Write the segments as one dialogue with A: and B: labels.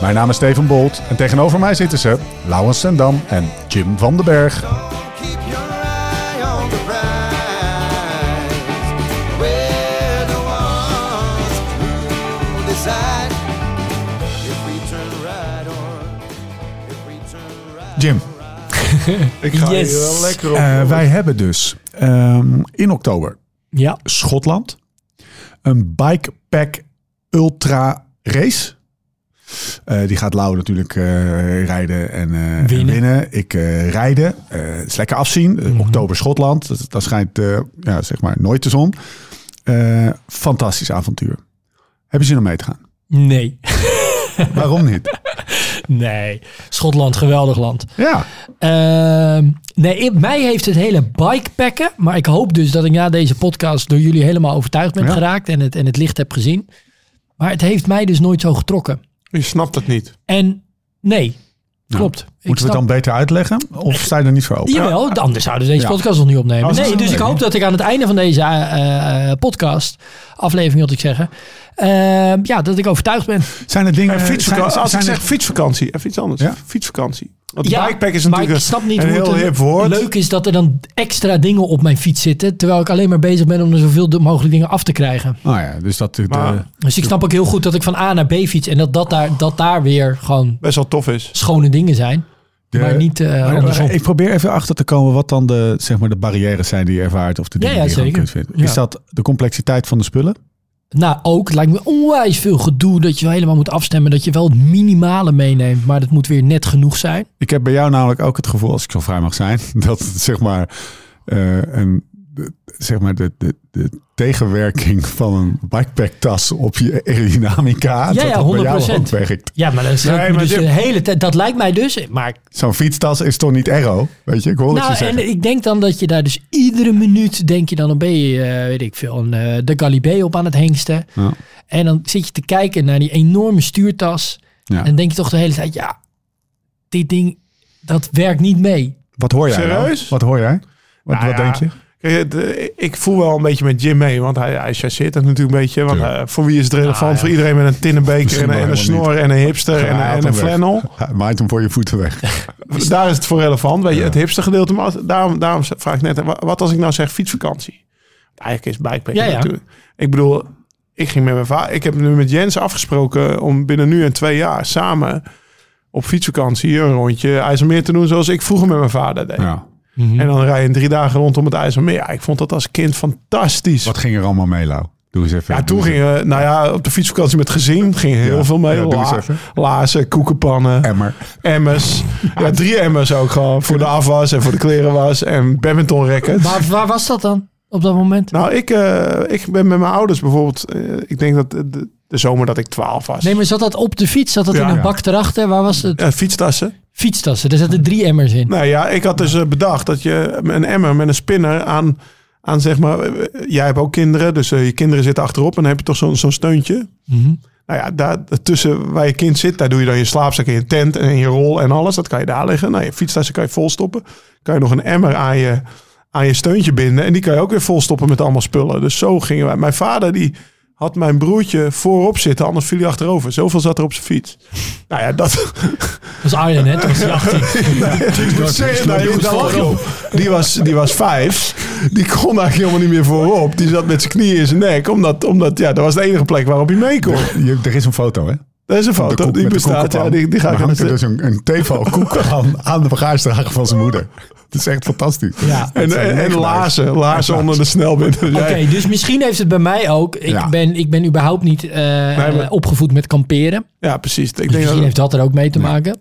A: Mijn naam is Steven Bolt en tegenover mij zitten ze Lauwens Sendam en Jim van den Berg. Jim,
B: Ik ga
C: Yes.
B: hier wel lekker op.
A: eh, wij hebben dus ehm, in oktober
C: Ja,
A: Schotland een bikepack ultra race. Eh, die gaat Lau natuurlijk eh, rijden en, en
C: Winnen.
A: Ik rijden. Het is lekker afzien. Eh, Oktober Schotland. Dat, dat schijnt ja, zeg maar nooit de zon. Fantastisch avontuur. Heb je zin om mee te gaan?
C: nee.
A: Waarom niet?
C: Nee. Schotland, geweldig land.
A: Ja,
C: Ehm, nee, mij heeft het hele bikepacken. Maar ik hoop dus dat ik na deze podcast door jullie helemaal overtuigd ben
A: Ja.
C: geraakt. En het, en het licht heb gezien. Maar het heeft mij dus nooit zo getrokken.
B: Je snapt het niet.
C: En nee, klopt.
A: Moeten we het dan beter uitleggen? Of sta je er niet voor open?
C: Jawel, anders zouden ze deze
A: Ja.
C: podcast nog niet opnemen.
A: Als-
C: Nee, dus ik hoop dat ik aan het einde van deze eh, eh, podcast, aflevering wil ik zeggen, eh, ja, dat ik overtuigd ben.
A: Zijn er dingen...
B: En fietsvakantie.
A: zijn-
B: Als ik zeg
A: er-
B: fietsvakantie, even iets anders.
A: Ja.
B: Fietsvakantie. Want
C: Ja,
B: bikepack is
C: maar
B: natuurlijk
C: ik snap niet
B: een
C: hoe
B: heel
C: het
B: hip woord.
C: leuk is dat er dan extra dingen op mijn fiets zitten, terwijl ik alleen maar bezig ben om er zoveel mogelijk dingen af te krijgen.
A: Oh ja, dus dat... de-
B: Maar-
C: Dus ik snap ook heel goed dat ik van A naar B fiets en dat, dat, daar, dat daar weer gewoon
B: Best wel tof is.
C: schone dingen zijn.
A: De-
C: maar niet eh, andersom.
A: Ik probeer even achter te komen wat dan de, zeg maar, de barrières zijn die je ervaart. Of de dingen
C: ja,
A: die je kunt vinden. Is
C: Ja.
A: dat de complexiteit van de spullen?
C: Nou, ook het lijkt me onwijs veel gedoe dat je helemaal moet afstemmen. Dat je wel het minimale meeneemt, maar dat moet weer net genoeg zijn.
A: Ik heb bij jou namelijk ook het gevoel, als ik zo vrij mag zijn, dat zeg maar, eh, een, de, zeg maar de, de, de tegenwerking van een bikepack-tas op je aerodynamica.
C: Ja,
A: dat
C: ja,
A: dat bij jou
C: 100%.
A: ook werkt.
C: Ja, maar dat, is
B: Nee,
C: dus
B: dit-
C: de hele tijd. Dat lijkt mij dus. Maar
A: Zo'n fietstas is toch niet aero? Weet je, ik hoor het je
C: nou,
A: zeggen.
C: en ik denk dan dat je daar dus iedere minuut denk je dan, dan ben je, eh, weet ik veel, een, eh, de Galibé op aan het hengsten.
A: Ja.
C: En dan zit je te kijken naar die enorme stuurtas.
A: Ja.
C: En denk je toch de hele tijd, ja, dit ding, dat werkt niet mee.
A: Wat hoor jij nou?
B: Serieus?
A: Wat hoor jij? Wat,
B: Nou
A: wat
B: ja,
A: denk je?
B: Kijk, de- ik voel wel een beetje met Jim mee, want hij, hij chasseert het natuurlijk een beetje. Want eh, voor wie is het relevant?
C: Ah, ja.
B: Voor iedereen met een tinnenbeker en, een- en een snor en een hipster en, en een flannel.
A: Hij maait hem voor je voeten weg.
B: Daar is het voor relevant, weet je, het hipster gedeelte. Maar als- daarom, daarom vraag ik net, wa- wat als ik nou zeg fietsvakantie? Eigenlijk is bikepack
C: Ja, ja.
B: natuurlijk. Ik bedoel, ik ging met mijn vader. Ik heb nu met Jens afgesproken om binnen nu en twee jaar samen op fietsvakantie een rondje IJsselmeer te doen zoals ik vroeger met mijn vader deed.
A: Ja.
B: En dan rij je drie dagen rondom het IJsselmeer. Ja, ik vond dat als kind fantastisch.
A: Wat ging er allemaal mee, Lau? Doe eens even.
B: ja, toen gingen we, nou ja, op de fietsvakantie met gezin ging heel
A: Ja.
B: veel mee.
A: Ja, doe eens
B: La-
A: even.
B: laarzen, koekenpannen.
A: Emmer.
B: emmers. Ja, drie emmers ook gewoon. Voor de afwas en voor de klerenwas. En badminton racket.
C: Waar, waar was dat dan op dat moment?
B: Nou, ik, eh, ik ben met mijn ouders bijvoorbeeld... eh, ik denk dat de, de zomer dat ik 12 was.
C: Nee, maar zat dat op de fiets? Zat dat
B: Ja,
C: in een
A: ja.
C: bak erachter? Waar was het?
B: Ja, fietstassen.
C: Fietstassen. Er zaten drie emmers in.
B: Nou ja, ik had dus eh, bedacht dat je een emmer met een spinner aan... aan zeg maar, eh, jij hebt ook kinderen, dus eh, je kinderen zitten achterop... en dan heb je toch zo'n zo'n steuntje.
C: Mhm.
B: Nou ja, daar tussen waar je kind zit, daar doe je dan je slaapzak in je tent en je rol en alles. Dat kan je daar leggen. Nou, je fietstassen kan je volstoppen. Kan je nog een emmer aan je, aan je steuntje binden. En die kan je ook weer volstoppen met allemaal spullen. Dus zo gingen wij. Mijn vader die had mijn broertje voorop zitten, anders viel hij achterover. Zoveel zat er op zijn fiets. Nou ja, dat...
C: Dat was Arjen, hè? Toen was hij 18.
B: Nee, daar lag je op. Die was, die was vijf. Die kon eigenlijk helemaal niet meer voorop. Die zat met zijn knieën in zijn nek. Omdat, omdat ja, dat was de enige plek waarop hij mee kon.
A: Je, er is een foto, hè?
B: Dat is een
A: De
B: foto.
A: koek
B: Die
A: de
B: bestaat. Ja, die, die ga ik
A: er
B: de
A: dus een, een theeval koek aan, aan de bagagedrager van zijn moeder. Is echt fantastisch.
C: Ja.
B: En, en, en laarzen, onder de snelbind.
C: Oké, dus misschien heeft het bij mij ook. Ik,
A: Ja.
C: ben, ik ben überhaupt niet eh,
B: maar-
C: opgevoed met kamperen.
B: Ja, precies. Ik
C: Dus
B: denk
C: misschien
B: dat,
C: heeft dat er ook mee te maken.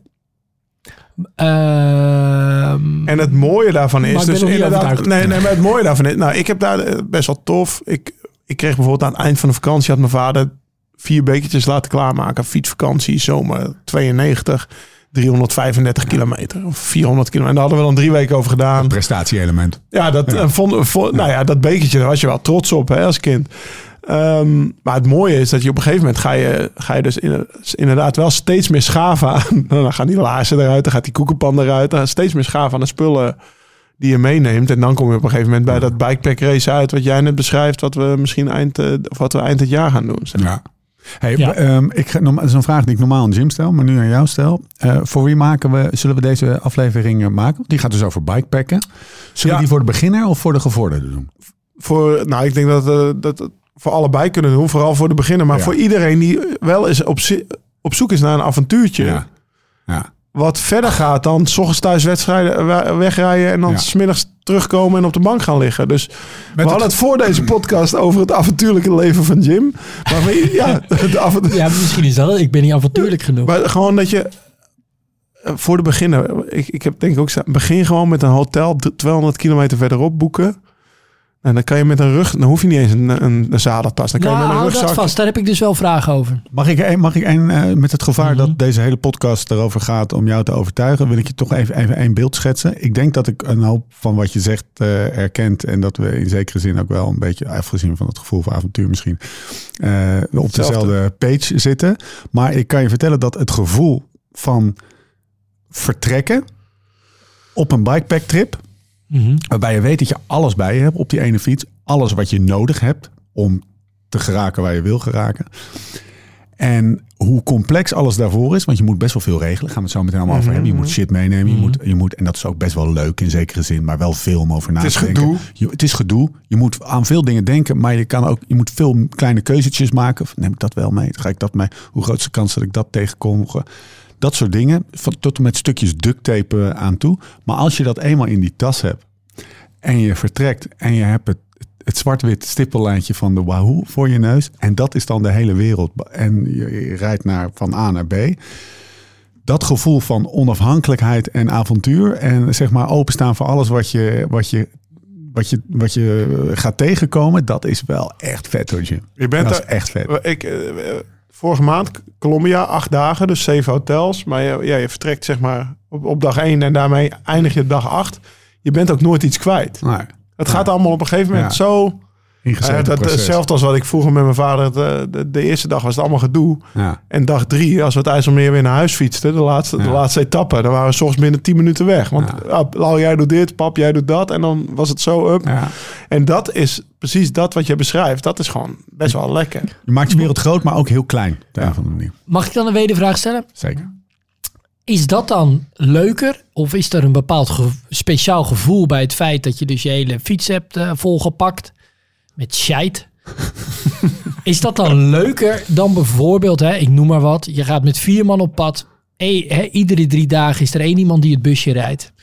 C: Ehm,
B: en het mooie daarvan is dus inderdaad... Nee, nee, maar het mooie daarvan is... Nou, ik heb daar eh, best wel tof. Ik, ik kreeg bijvoorbeeld aan het eind van de vakantie... had mijn vader vier bekertjes laten klaarmaken. Fietsvakantie, zomer 92... 335 kilometer of 400 kilometer. En daar hadden we dan drie weken over gedaan.
A: Prestatie-element.
B: Ja, dat, eh, vond, vond- nou ja, dat bekertje, daar was je wel trots op hè, als kind. Ehm, maar het mooie is dat je op een gegeven moment ga je, ga je dus in- inderdaad wel steeds meer schaven aan. Dan gaan die laarzen eruit, dan gaat die koekenpan eruit. Dan steeds meer schaven aan de spullen die je meeneemt. En dan kom je op een gegeven moment bij dat bikepack race uit... wat jij net beschrijft, wat we misschien eind, eh, of wat we eind het jaar gaan doen. zeg.
A: Ja. Hey,
C: Ja.
A: ehm, ik, ga- dat is een vraag die ik normaal aan Jim stel, maar nu aan jou stel. Eh, voor wie maken we, zullen we deze aflevering eh, maken? Die gaat dus over bikepacken. Zullen
B: Ja.
A: we die voor de beginner of voor de gevorderde doen?
B: Voor, nou, ik denk dat eh, dat voor allebei kunnen doen. Vooral voor de beginner. Maar
A: Ja.
B: voor iedereen die wel eens op, op zoek is naar een avontuurtje...
A: Ja.
B: Wat verder gaat dan s ochtends thuis wedstrijden we- wegrijden en dan
A: Ja.
B: s smiddags terugkomen en op de bank gaan liggen. Dus we
A: het-
B: hadden het voor deze podcast over het avontuurlijke leven van Jim. Maar we- ja,
C: ja, misschien is dat. Ik ben niet avontuurlijk genoeg.
B: maar gewoon dat je eh, voor de beginner, ik, ik heb denk ik ook staan, begin gewoon met een hotel d- 200 kilometer verderop boeken. En dan kan je met een rug, dan hoef je niet eens een, een, een zadeltas. Dan kan
C: nou,
B: je met een
C: hou dat
B: rugzak.
C: vast. Daar heb ik dus wel vragen over.
A: Mag ik, een- mag ik een, eh, met het gevaar
C: Mhm.
A: dat deze hele podcast erover gaat om jou te overtuigen, wil ik je toch even, even één beeld schetsen. Ik denk dat ik een hoop van wat je zegt eh erkent en dat we in zekere zin ook wel een beetje, afgezien van het gevoel voor avontuur misschien, eh, op dezelfde page zitten. Maar ik kan je vertellen dat het gevoel van vertrekken op een bikepack trip,
C: Mhm.
A: Waarbij je weet dat je alles bij je hebt op die ene fiets. Alles wat je nodig hebt om te geraken waar je wil geraken. En hoe complex alles daarvoor is. Want je moet best wel veel regelen. Gaan we het zo meteen allemaal over hebben. Je moet shit meenemen. Je moet, je moet, en dat is ook best wel leuk in zekere zin. Maar wel veel om over na
B: Het is
A: te denken.
B: gedoe.
A: Je, het is gedoe. Je moet aan veel dingen denken. Maar je, kan ook, je moet veel kleine keuzetjes maken. Of Neem ik dat wel mee? Ga ik dat mee? Hoe groot is de kans dat ik dat tegenkom? Dat soort dingen. Van, tot en met stukjes duct tape aan toe. Maar als je dat eenmaal in die tas hebt. En je vertrekt en je hebt het, het zwart-wit stippellijntje van de Wahoo voor je neus. En dat is dan de hele wereld. En je, je rijdt naar, van A naar B. Dat gevoel van onafhankelijkheid en avontuur. En zeg maar openstaan voor alles wat je, wat je, wat je, wat je gaat tegenkomen. Dat is wel echt vet hoor, Jim.
B: Je bent
A: dat is echt vet.
B: Ik, eh, vorige maand Colombia, acht dagen, dus zeven hotels. Maar je, ja, je vertrekt zeg maar op, op dag één en daarmee eindig je dag acht. Je bent ook nooit iets kwijt.
A: Nee,
B: Het gaat allemaal op een gegeven moment
A: Ja.
B: zo...
A: ingezeten
B: Eh, dat,
A: proces.
B: hetzelfde als wat ik vroeger met mijn vader... het, eh, de, de eerste dag was het allemaal gedoe.
A: Ja.
B: En dag drie, als we het IJsselmeer weer naar huis fietsten... de laatste, de
A: Ja.
B: laatste etappe, dan waren we soms binnen tien minuten weg. Want
A: Ja.
B: ja. Lau, jij doet dit, pap, jij doet dat. En dan was het zo up.
A: Ja.
B: En dat is precies dat wat je beschrijft. Dat is gewoon best wel lekker.
A: Je maakt je wereld groot, maar ook heel klein. Op de een of andere manier.
C: Mag ik dan een wedervraag stellen?
A: Zeker.
C: Is dat dan leuker? Of is er een bepaald ge- speciaal gevoel bij het feit dat je dus je hele fiets hebt eh, volgepakt met scheid? is dat dan leuker dan bijvoorbeeld, hè, ik noem maar wat, je gaat met vier man op pad. Hey, hè, iedere drie dagen is er één iemand die het busje rijdt.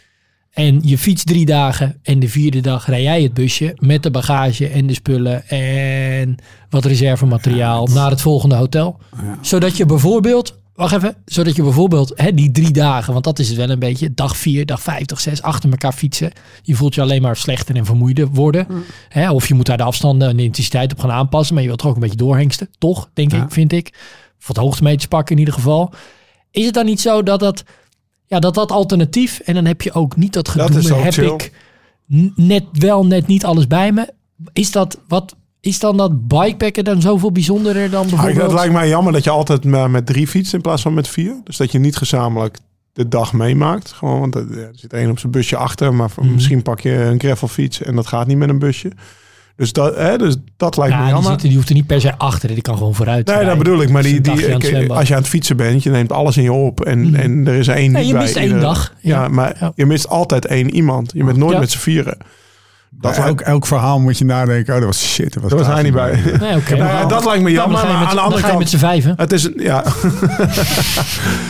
C: En je fietst drie dagen en de vierde dag rij jij het busje met de bagage en de spullen en wat reservemateriaal naar het volgende hotel. Zodat je bijvoorbeeld, wacht even, zodat je bijvoorbeeld hè, die drie dagen, want dat is het wel een beetje, dag vier, dag vijf, dag zes, achter elkaar fietsen. Je voelt je alleen maar slechter en vermoeider worden. Hè, of je moet daar de afstanden en de intensiteit op gaan aanpassen, maar je wilt toch ook een beetje doorhengsten, toch, denk
A: Ja.
C: ik, vind ik. Of wat hoogtemeters pakken in ieder geval. Is het dan niet zo dat dat, ja, dat dat alternatief, en dan heb je ook niet dat gedoe,
B: Dat
C: heb
B: chill.
C: ik net wel, net niet alles bij me. Is dat, wat, is dan dat bikepacken dan zoveel bijzonderer dan
B: Ah,
C: bijvoorbeeld...
B: Het lijkt mij jammer dat je altijd met drie fietst in plaats van met vier. Dus dat je niet gezamenlijk de dag meemaakt. Gewoon, want er, zit één op zijn busje achter. Maar
C: Mhm.
B: misschien pak je een gravelfiets en dat gaat niet met een busje. Dus dat, hè, dus dat lijkt
C: Ja,
B: me
C: die,
B: jammer.
C: zit, die hoeft er niet per se achter. Die kan gewoon vooruit.
B: Nee, dat bedoel ik. Maar
C: Dus
B: die, die, als je aan het fietsen bent, je neemt alles in je op. En,
C: Mhm.
B: en er is één niet
C: je
B: bij
C: mist één dag.
B: Ja,
C: Ja.
B: maar
C: Ja.
B: je mist altijd één iemand. Je bent nooit
C: Ja.
B: met z'n vieren. Dat,
A: elk, elk verhaal moet je nadenken. Oh, dat was shit. Dat was,
B: daar was hij niet bij.
C: Nee, oké.
B: Nou ja, dat lijkt me
C: Ja,
B: jammer.
C: maar je
B: aan de andere
C: ga je
B: kant...
C: met z'n vijven.
B: Het is, een- ja.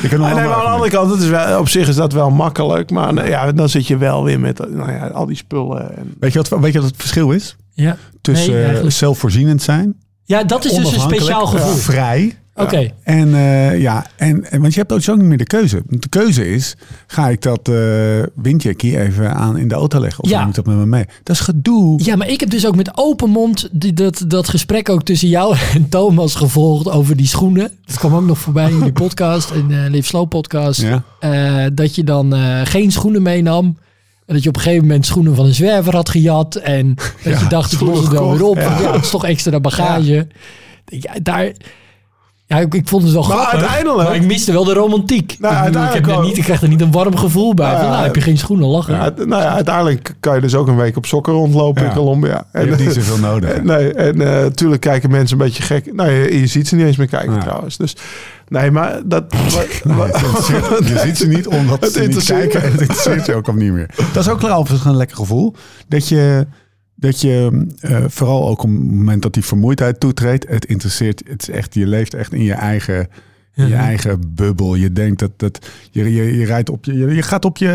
A: Ik
B: nee, maar aan de
A: ander
B: andere kant, het is wel, op zich is dat wel makkelijk. Maar nou ja, dan zit je wel weer met nou ja, al die spullen. En,
A: Weet je, wat, weet je wat het verschil is?
C: Ja.
A: Tussen
C: Nee,
A: eh,
C: eigenlijk-
A: zelfvoorzienend zijn,
C: ja, dat is dus een speciaal gevoel.
A: vrij.
C: Oké.
A: En eh, ja, en, en, want je hebt ook zo niet meer de keuze. De keuze is, ga ik dat windjackie even aan in de auto leggen? Of
C: Ja.
A: neem ik dat met me mee? Dat is gedoe.
C: Ja, maar ik heb dus ook met open mond die, dat, dat gesprek ook tussen jou en Thomas gevolgd over die schoenen. Dat kwam ook nog voorbij in die podcast, in de Live Slow podcast.
A: Ja.
C: Eh, dat je dan geen schoenen meenam. En dat je op een gegeven moment schoenen van een zwerver had gejat. En dat
A: Ja,
C: je dacht, ik los het wel weer op.
A: Ja.
C: Het is toch extra bagage. Ja, daar... Ja, ik, ik vond het wel
B: Maar
C: grappig.
B: uiteindelijk-
C: Maar ik miste wel de romantiek.
B: Nou,
C: ik, bedoel, ik, heb
B: uiteindelijk
C: er niet, ik krijg er niet een warm gevoel bij.
B: Nou
C: van, nou, heb je geen schoenen, lachen.
B: ja, nou ja, uiteindelijk kan je dus ook een week op sokken rondlopen
A: Ja.
B: in Colombia.
A: Je hebt niet zoveel nodig.
B: En, nee, en natuurlijk kijken mensen een beetje gek. Nou, je, je ziet ze niet eens meer kijken
A: Ja.
B: trouwens. Dus nee, maar dat.
A: Nee, je ziet ze niet omdat
B: Het
A: ze niet kijken. En het interesseert je ook al niet meer. Dat is ook wel overigens een lekker gevoel. Dat je, dat je eh, vooral ook op het moment dat die vermoeidheid toetreedt. Het interesseert, het is echt, je leeft echt in je eigen, je eigen bubbel. Je denkt dat, dat je, je, je rijdt op je, je, gaat op je,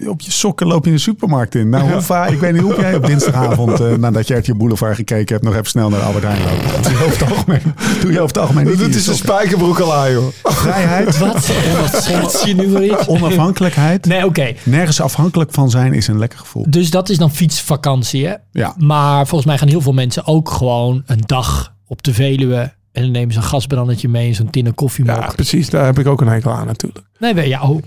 A: eh, op je sokken loop je in de supermarkt in. Nou, hoe vaak, ik weet niet hoe jij op dinsdagavond, eh, nadat je uit je boulevard gekeken hebt, nog even snel naar Albert Heijn loopt. Dat doe je over het algemeen, doe je over het algemeen niet.
B: Dit is een spijkerbroek al aan, joh.
A: Vrijheid,
C: Wat? Wat je nu weer iets?
A: onafhankelijkheid.
C: Nee, oké.
A: Nergens afhankelijk van zijn is een lekker gevoel.
C: Dus dat is dan fietsvakantie, hè?
A: Ja.
C: Maar volgens mij gaan heel veel mensen ook gewoon een dag op de Veluwe. En dan nemen ze een gasbrandertje mee en zo'n tinnen koffiemok.
B: Ja, precies. Daar heb ik ook een hekel aan natuurlijk.
C: Nee, we- ja, oh.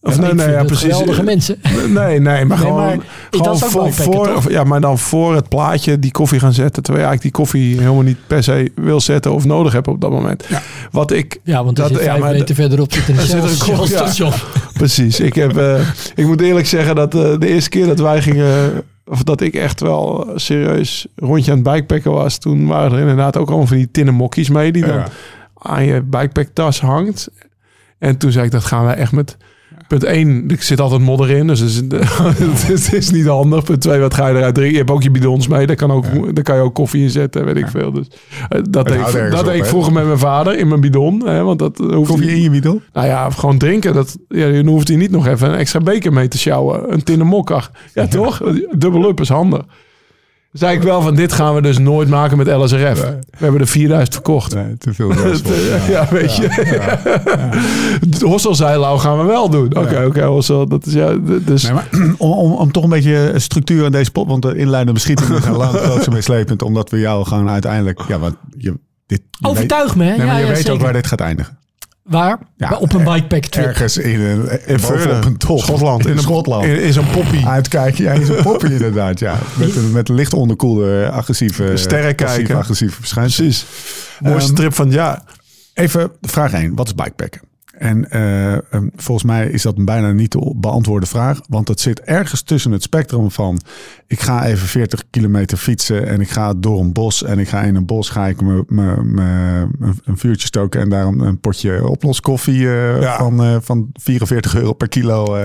B: Of
C: Ik
B: nee, nee, ja, precies.
C: Geweldige mensen.
B: Nee, nee, maar gewoon,
C: maar
B: gewoon voor, ja, maar dan voor het plaatje die koffie gaan zetten. Terwijl je eigenlijk die koffie helemaal niet per se wil zetten of nodig hebt op dat moment. Wat ik,
C: Ja, want
B: Dat- ja, maar
C: meter verderop zit een Shell-
B: ja.
C: station.
B: precies. Ik, heb, eh, ik moet eerlijk zeggen dat eh, de eerste keer dat wij gingen, of dat ik echt wel serieus rondje aan het bikepacken was. Toen waren er inderdaad ook allemaal van die tinnen mokkies mee die dan
A: Ja.
B: aan je bikepacktas hangt. En toen zei ik, dat gaan we echt met... Punt 1, er zit altijd modder in, dus het is, het is niet handig. Punt 2, wat ga je eruit drinken? Je hebt ook je bidons mee, daar kan, ook, daar kan je ook koffie in zetten, weet ik veel. Dus, eh, dat deed, ik- dat
A: op,
B: ik vroeger met mijn vader in mijn bidon. Hè, want dat eh, hoeft
A: Kom je in je bidon?
B: nou ja, gewoon drinken. Dat, ja, je hoeft hier niet nog even een extra beker mee te sjouwen. Een tinnen mokkach. Ja, toch? Dubbel up is handig. Dus eigenlijk wel van, dit gaan we dus nooit maken met LSRF. We hebben er 4000 verkocht.
A: Nee, te veel
B: ja, weet je. Het Hosselzeilau gaan we wel doen. Oké, oké, Hossel. Dat is ja, dus...
A: Nee, maar om, om, om toch een beetje structuur in deze pot, want de inleidende beschieting is een lang grootste meeslepend, omdat we jou gewoon uiteindelijk, ja, want je, dit, je
C: Overtuig me, hè?
A: nee,
C: ja,
A: maar je
C: ja,
A: weet
C: zeker.
A: ook waar dit gaat eindigen.
C: Waar?
A: Ja,
C: op een bikepack trip.
A: Ergens in een,
B: In
A: bovenop een top.
B: Schotland.
A: In,
B: een-
A: Schotland.
B: In, in zo'n poppie.
A: Uitkijken, ja, in zo'n poppie inderdaad, ja. Met een, met een licht onderkoelde, agressieve,
B: Sterren kijken.
A: agressieve verschijnsel.
B: Precies. Mooiste
A: Ehm,
B: trip van het jaar.
A: Even vraag 1. Wat is bikepacken? En eh, ehm, volgens mij is dat een bijna niet te beantwoorden vraag. Want het zit ergens tussen het spectrum van... ik ga even 40 kilometer fietsen en ik ga door een bos... en ik ga in een bos ga ik me, me, me- een, een vuurtje stoken... en daar een, een potje oploskoffie eh,
B: Ja.
A: van, eh, van 44 euro per kilo.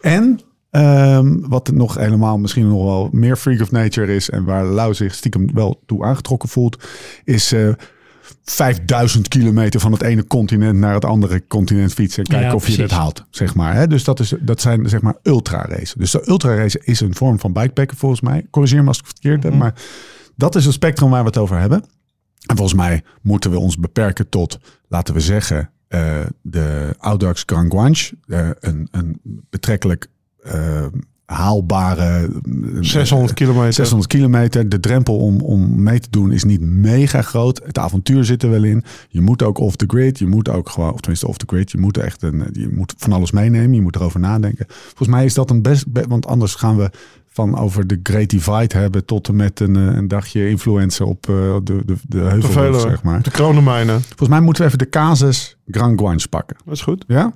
A: En ehm, wat nog helemaal misschien nog wel meer freak of nature is... en waar Lau zich stiekem wel toe aangetrokken voelt... is... 5000 kilometer van het ene continent naar het andere continent fietsen. En kijken
C: Ja,
A: of je het haalt, zeg maar. Hè? Dus dat, is, dat zijn zeg maar ultra-racen. Dus de ultra-race is een vorm van bikepacken volgens mij. Corrigeer me als ik het verkeerd heb. Maar dat is het spectrum waar we het over hebben. En volgens mij moeten we ons beperken tot, laten we zeggen, eh, de Audax Grand Guanche. Eh, een, een betrekkelijk eh, haalbare... eh,
B: 600 kilometer.
A: 600 kilometer. De drempel om, om mee te doen is niet mega groot. Het avontuur zit er wel in. Je moet ook off the grid. Je moet ook gewoon, of tenminste off the grid. Je moet echt een, je moet van alles meenemen. Je moet erover nadenken. Volgens mij is dat een best, be- want anders gaan we van over de Great Divide hebben tot en met een, eh, een dagje influencer op eh, de, de, de heuvel, zeg maar.
B: De kronenmijnen.
A: Volgens mij moeten we even de casus Grand Guanche pakken.
B: Dat is goed.
A: Ja?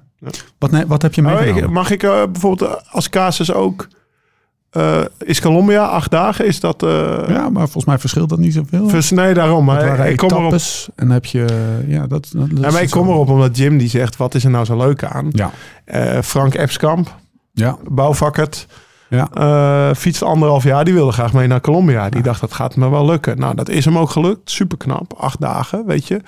A: Wat, nee, wat heb je
B: Oh,
A: meegenomen?
B: ik- mag ik eh, bijvoorbeeld eh, als casus ook... eh, is Colombia acht dagen? Is dat...
A: ja, maar volgens mij verschilt dat niet zoveel.
B: vers- nee, daarom. Maar ik kom erop.
A: en heb je... Ja, dat, dat,
B: Ja, maar ik kom erop omdat Jim die zegt, wat is er nou zo leuk aan?
A: Ja.
B: Frank Epskamp,
A: Ja.
B: bouwvakkert.
A: Ja.
B: Fietst anderhalf jaar. Die wilde graag mee naar Colombia. Die dacht, dat gaat me wel lukken. Nou, dat is hem ook gelukt. Super knap. Acht dagen, weet je.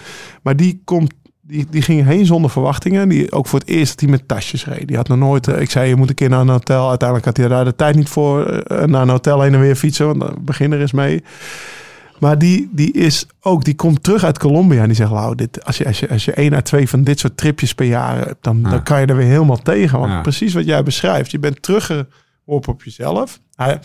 B: Maar die komt... Die, die ging heen zonder verwachtingen. Die, ook voor het eerst dat hij met tasjes reed. Die had nog nooit... eh, ik zei, je moet een keer naar een hotel. Uiteindelijk had hij daar de tijd niet voor. eh, naar een hotel heen en weer fietsen. Want dan begin er eens mee. Maar die, die is ook, die komt terug uit Colombia en die zegt, nou, dit, als je, als je, als je één à twee van dit soort tripjes per jaar hebt, dan,
A: Ja.
B: dan kan je er weer helemaal tegen. Want
A: Ja.
B: precies wat jij beschrijft, je bent teruggeworpen op jezelf. Hij,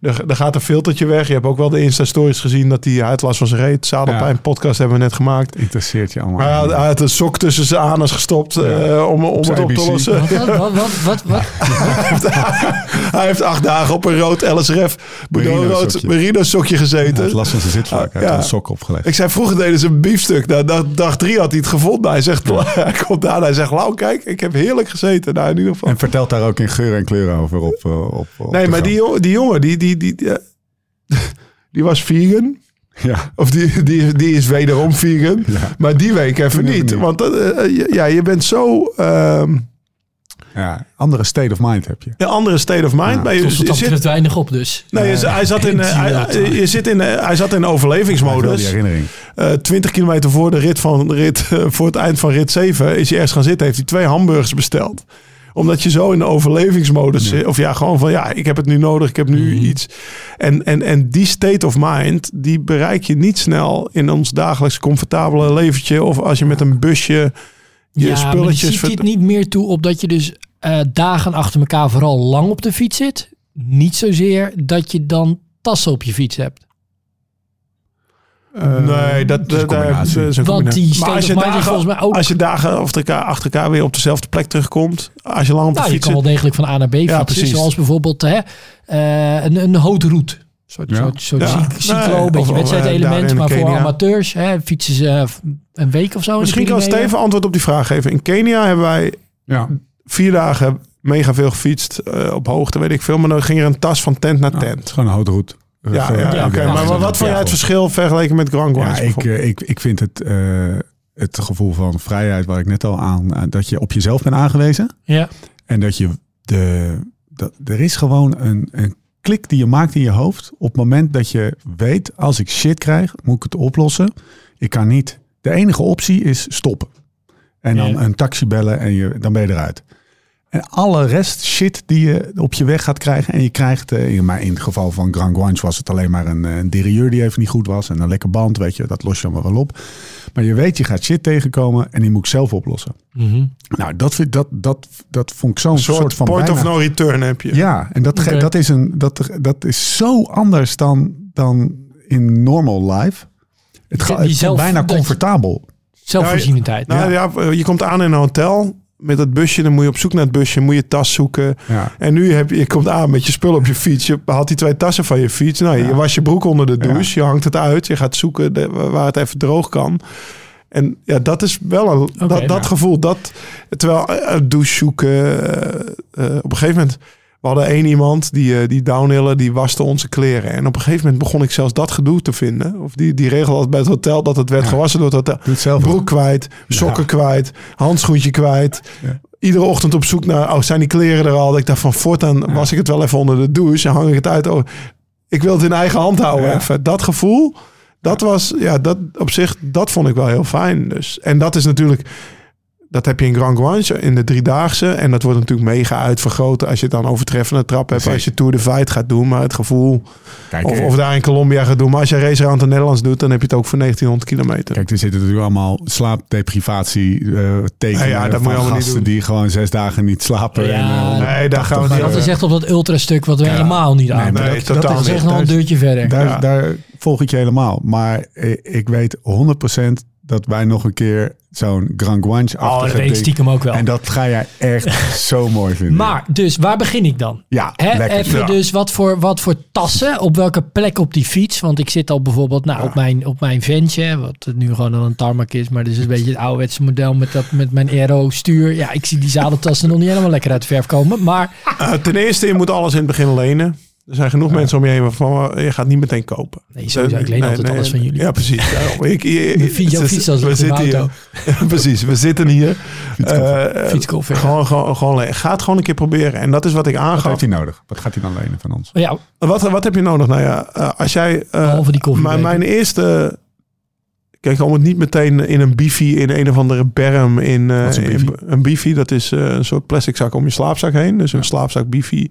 B: er, er gaat een filtertje weg. Je hebt ook wel de Insta-stories gezien dat hij uitlast van zijn reet. Zadelpijn podcast hebben we net gemaakt.
A: Interesseert je allemaal.
B: Maar hij had, hij had een sok tussen zijn anus gestopt eh, om, om het op te lossen.
C: Wat, wat, wat, wat, wat?
B: hij heeft acht dagen op een rood LSRF
A: Merino
B: rood
A: sokje.
B: merino sokje
A: Hij
B: gezeten.
A: had last van zijn zitvlak. Hij
B: Ja.
A: had een sok opgelegd.
B: Ik zei, vroeger deden ze een biefstuk. Nou, dag, dag drie had hij het gevonden. Hij zegt, hij komt daar hij zegt, Lau, kijk, ik heb heerlijk gezeten. Nou, in ieder geval.
A: En vertelt daar ook in geur en kleur over op, eh, op, op
B: nee, maar die, die jongen, die, die, die, die, eh, die was vegan.
A: Ja,
B: Of die, die, die is wederom vegan.
A: Ja.
B: Maar die week even niet.
A: niet.
B: Want eh, eh, je- ja, je bent zo... ehm
A: ja, andere state of mind heb je.
B: een andere state of mind.
A: Ja,
B: maar je, je
C: dat
B: zit,
C: weinig op dus.
B: nee, je- hij, zat in, eh, hij, je zit in, eh, hij zat in
A: wel die
B: overlevingsmodus.
A: herinnering.
B: Eh 20 kilometer voor de rit van rit, eh, voor het eind van rit 7 is hij ergens gaan zitten. Heeft hij twee hamburgers besteld. Omdat je zo in de overlevingsmodus zit. Of ja, gewoon van ja, ik heb het nu nodig. Ik heb nu
C: Mhm.
B: iets. En, en, en die state of mind, die bereik je niet snel in ons dagelijks comfortabele leventje. Of als je met een busje je
C: ja,
B: spulletjes...
C: ziet
B: ver-
C: dit niet meer toe op dat je dus eh, dagen achter elkaar vooral lang op de fiets zit? Niet zozeer dat je dan tassen op je fiets hebt.
B: Nee, dat,
A: het is een
B: dat,
A: combinatie.
B: dat is een
C: Want die
B: Maar als
C: of
B: je dagen,
C: volgens mij ook...
B: als je dagen achter elkaar, achter elkaar weer op dezelfde plek terugkomt. Als je lang op de
C: nou, je
B: fiets
C: kan wel degelijk van A naar B fietsen.
B: precies.
C: zoals bijvoorbeeld hè, eh, een, een. Een soort,
A: Ja.
C: soort, soort
B: Ja.
C: cyc- cyclo,
B: Nee,
C: een beetje
B: of- of, eh,
C: wedstrijdelement.
B: in
C: Maar voor amateurs hè, fietsen ze eh, een week of zo.
B: Misschien kan. Steven antwoord op die vraag geven. In Kenia hebben wij
A: Ja,
B: vier dagen mega veel gefietst. eh, op hoogte, weet ik veel. Maar dan ging er een tas van tent naar tent.
A: gewoon een houten route.
B: Ja, ja,
C: ja,
B: oké. maar wat, wat vond jij het verschil vergeleken met Grand
A: Ja, ik, eh, ik, ik vind het, eh, het gevoel van vrijheid waar ik net al aan... aan- dat je op jezelf bent aangewezen.
C: Ja.
A: En dat je de... Dat, er is gewoon een, een klik die je maakt in je hoofd. Op het moment dat je weet, als ik shit krijg, moet ik het oplossen. Ik kan niet. De enige optie is stoppen. En dan
C: Ja.
A: een taxi bellen en je, dan ben je eruit. En alle rest shit die je op je weg gaat krijgen. En je krijgt, eh, in- maar in het geval van Grand Guanche was het alleen maar een, eh, een derailleur die even niet goed was. En een lekker band, weet je, dat los je allemaal wel op. Maar je weet, je gaat shit tegenkomen en die moet ik zelf oplossen.
C: Mhm.
A: Nou, dat, vind, dat, dat, dat vond ik zo'n
B: een
A: soort,
B: soort
A: van
B: point
A: bijna-
B: of no return heb je.
A: ja, en dat, dat, is een, dat, dat is zo anders dan, dan in normal life. Het, ga-
C: Die
A: het is
C: zelf-
A: bijna comfortabel.
C: Zelfvoorzienendheid.
B: Nou ja. eh, je komt aan in een hotel met het busje. Dan moet je op zoek naar het busje. Moet je tas zoeken.
A: Ja.
B: En nu heb je, je komt aan met je spul op je fiets. Je haalt die twee tassen van je fiets. Nou, je was je broek onder de
A: Ja.
B: douche. Je hangt het uit. Je gaat zoeken de- waar het even droog kan. En ja, dat is wel een, dat, dat gevoel. Dat, terwijl een douche zoeken. eh, op een gegeven moment. We hadden één iemand die, eh, die downhillen, die waste onze kleren. En op een gegeven moment begon ik zelfs dat gedoe te vinden. Of die, die regel had bij het hotel dat het werd
A: Ja.
B: gewassen door het hotel.
A: Het.
B: Broek kwijt, sokken
A: Ja.
B: kwijt, handschoentje kwijt.
A: Ja.
B: Iedere ochtend op zoek naar, oh, zijn die kleren er al? Dat ik dacht van, voortaan was ik het wel even onder de douche. En hang ik het uit. Oh, ik wil het in eigen hand houden even. Dat gevoel, dat was, ja, dat op zich, dat vond ik wel heel fijn. Dus. En dat is natuurlijk, dat heb je in Grand Guanche in de driedaagse. En dat wordt natuurlijk mega uitvergroot als je het dan overtreffende trap hebt. Als je Tour de Fight gaat doen. Maar het gevoel,
A: Kijk,
B: of,
A: eh,
B: of daar in Colombia gaat doen. Maar als je race around de Nederlands doet, dan heb je het ook voor 1900 kilometer.
A: Kijk, er zitten natuurlijk allemaal slaapdeprivatie eh tekenen
B: Ja, ja, dat
A: van
B: moet je allemaal niet
A: gasten
B: doen.
A: die gewoon zes dagen niet slapen.
C: Ja,
A: en, eh,
B: nee, daar gaan we niet
C: dat is echt op dat ultrastuk wat we
A: Ja.
C: helemaal niet aan.
A: Nee, maar
B: Nee,
A: dat, is
C: echt nog een deurtje verder.
A: Daar,
B: Ja.
A: daar volg ik je helemaal. Maar ik weet 100% dat wij nog een keer zo'n Grand
C: Oh, dat weet stiekem ook wel.
A: En dat ga jij echt zo mooi vinden.
C: Maar, dus waar begin ik dan?
A: ja,
C: Hè,
A: lekker.
C: even
A: Ja.
C: dus wat voor, wat voor tassen, op welke plek op die fiets. Want ik zit al bijvoorbeeld nou, op, mijn, op mijn ventje, wat nu gewoon al een tarmac is. Maar dit is een beetje het ouderwetse model met, dat, met mijn aero stuur. Ja, ik zie die zadeltassen nog niet helemaal lekker uit de verf komen. Maar
B: Uh, ten eerste, je moet alles in het begin lenen. Er zijn genoeg mensen om je heen waarvan je gaat niet meteen kopen.
C: Nee, sowieso. Ik leen altijd alles van jullie.
B: Ja, precies. Daarom. Ik,
C: fiets- jouw
B: we-
C: fiets als
B: we zitten hier.
C: auto.
B: Precies. We zitten hier. Eh,
C: Fietskoffer.
B: Gewoon, gewoon, ga het gewoon een keer proberen. En dat is wat ik
A: Wat
B: aangaf.
A: heeft hij nodig? Wat gaat hij dan lenen van ons?
C: Maar ja,
B: Wat, wat heb je nodig? Nou ja, eh, als jij... eh,
C: Behalve die
B: maar mijn eerste... Kijk, om het niet meteen in een bifi, in een of andere berm, in, eh,
A: Wat is een
B: in-
A: bifi?
B: een bifi, dat is eh, een soort plastic zak om je slaapzak heen. Dus een slaapzak bifi.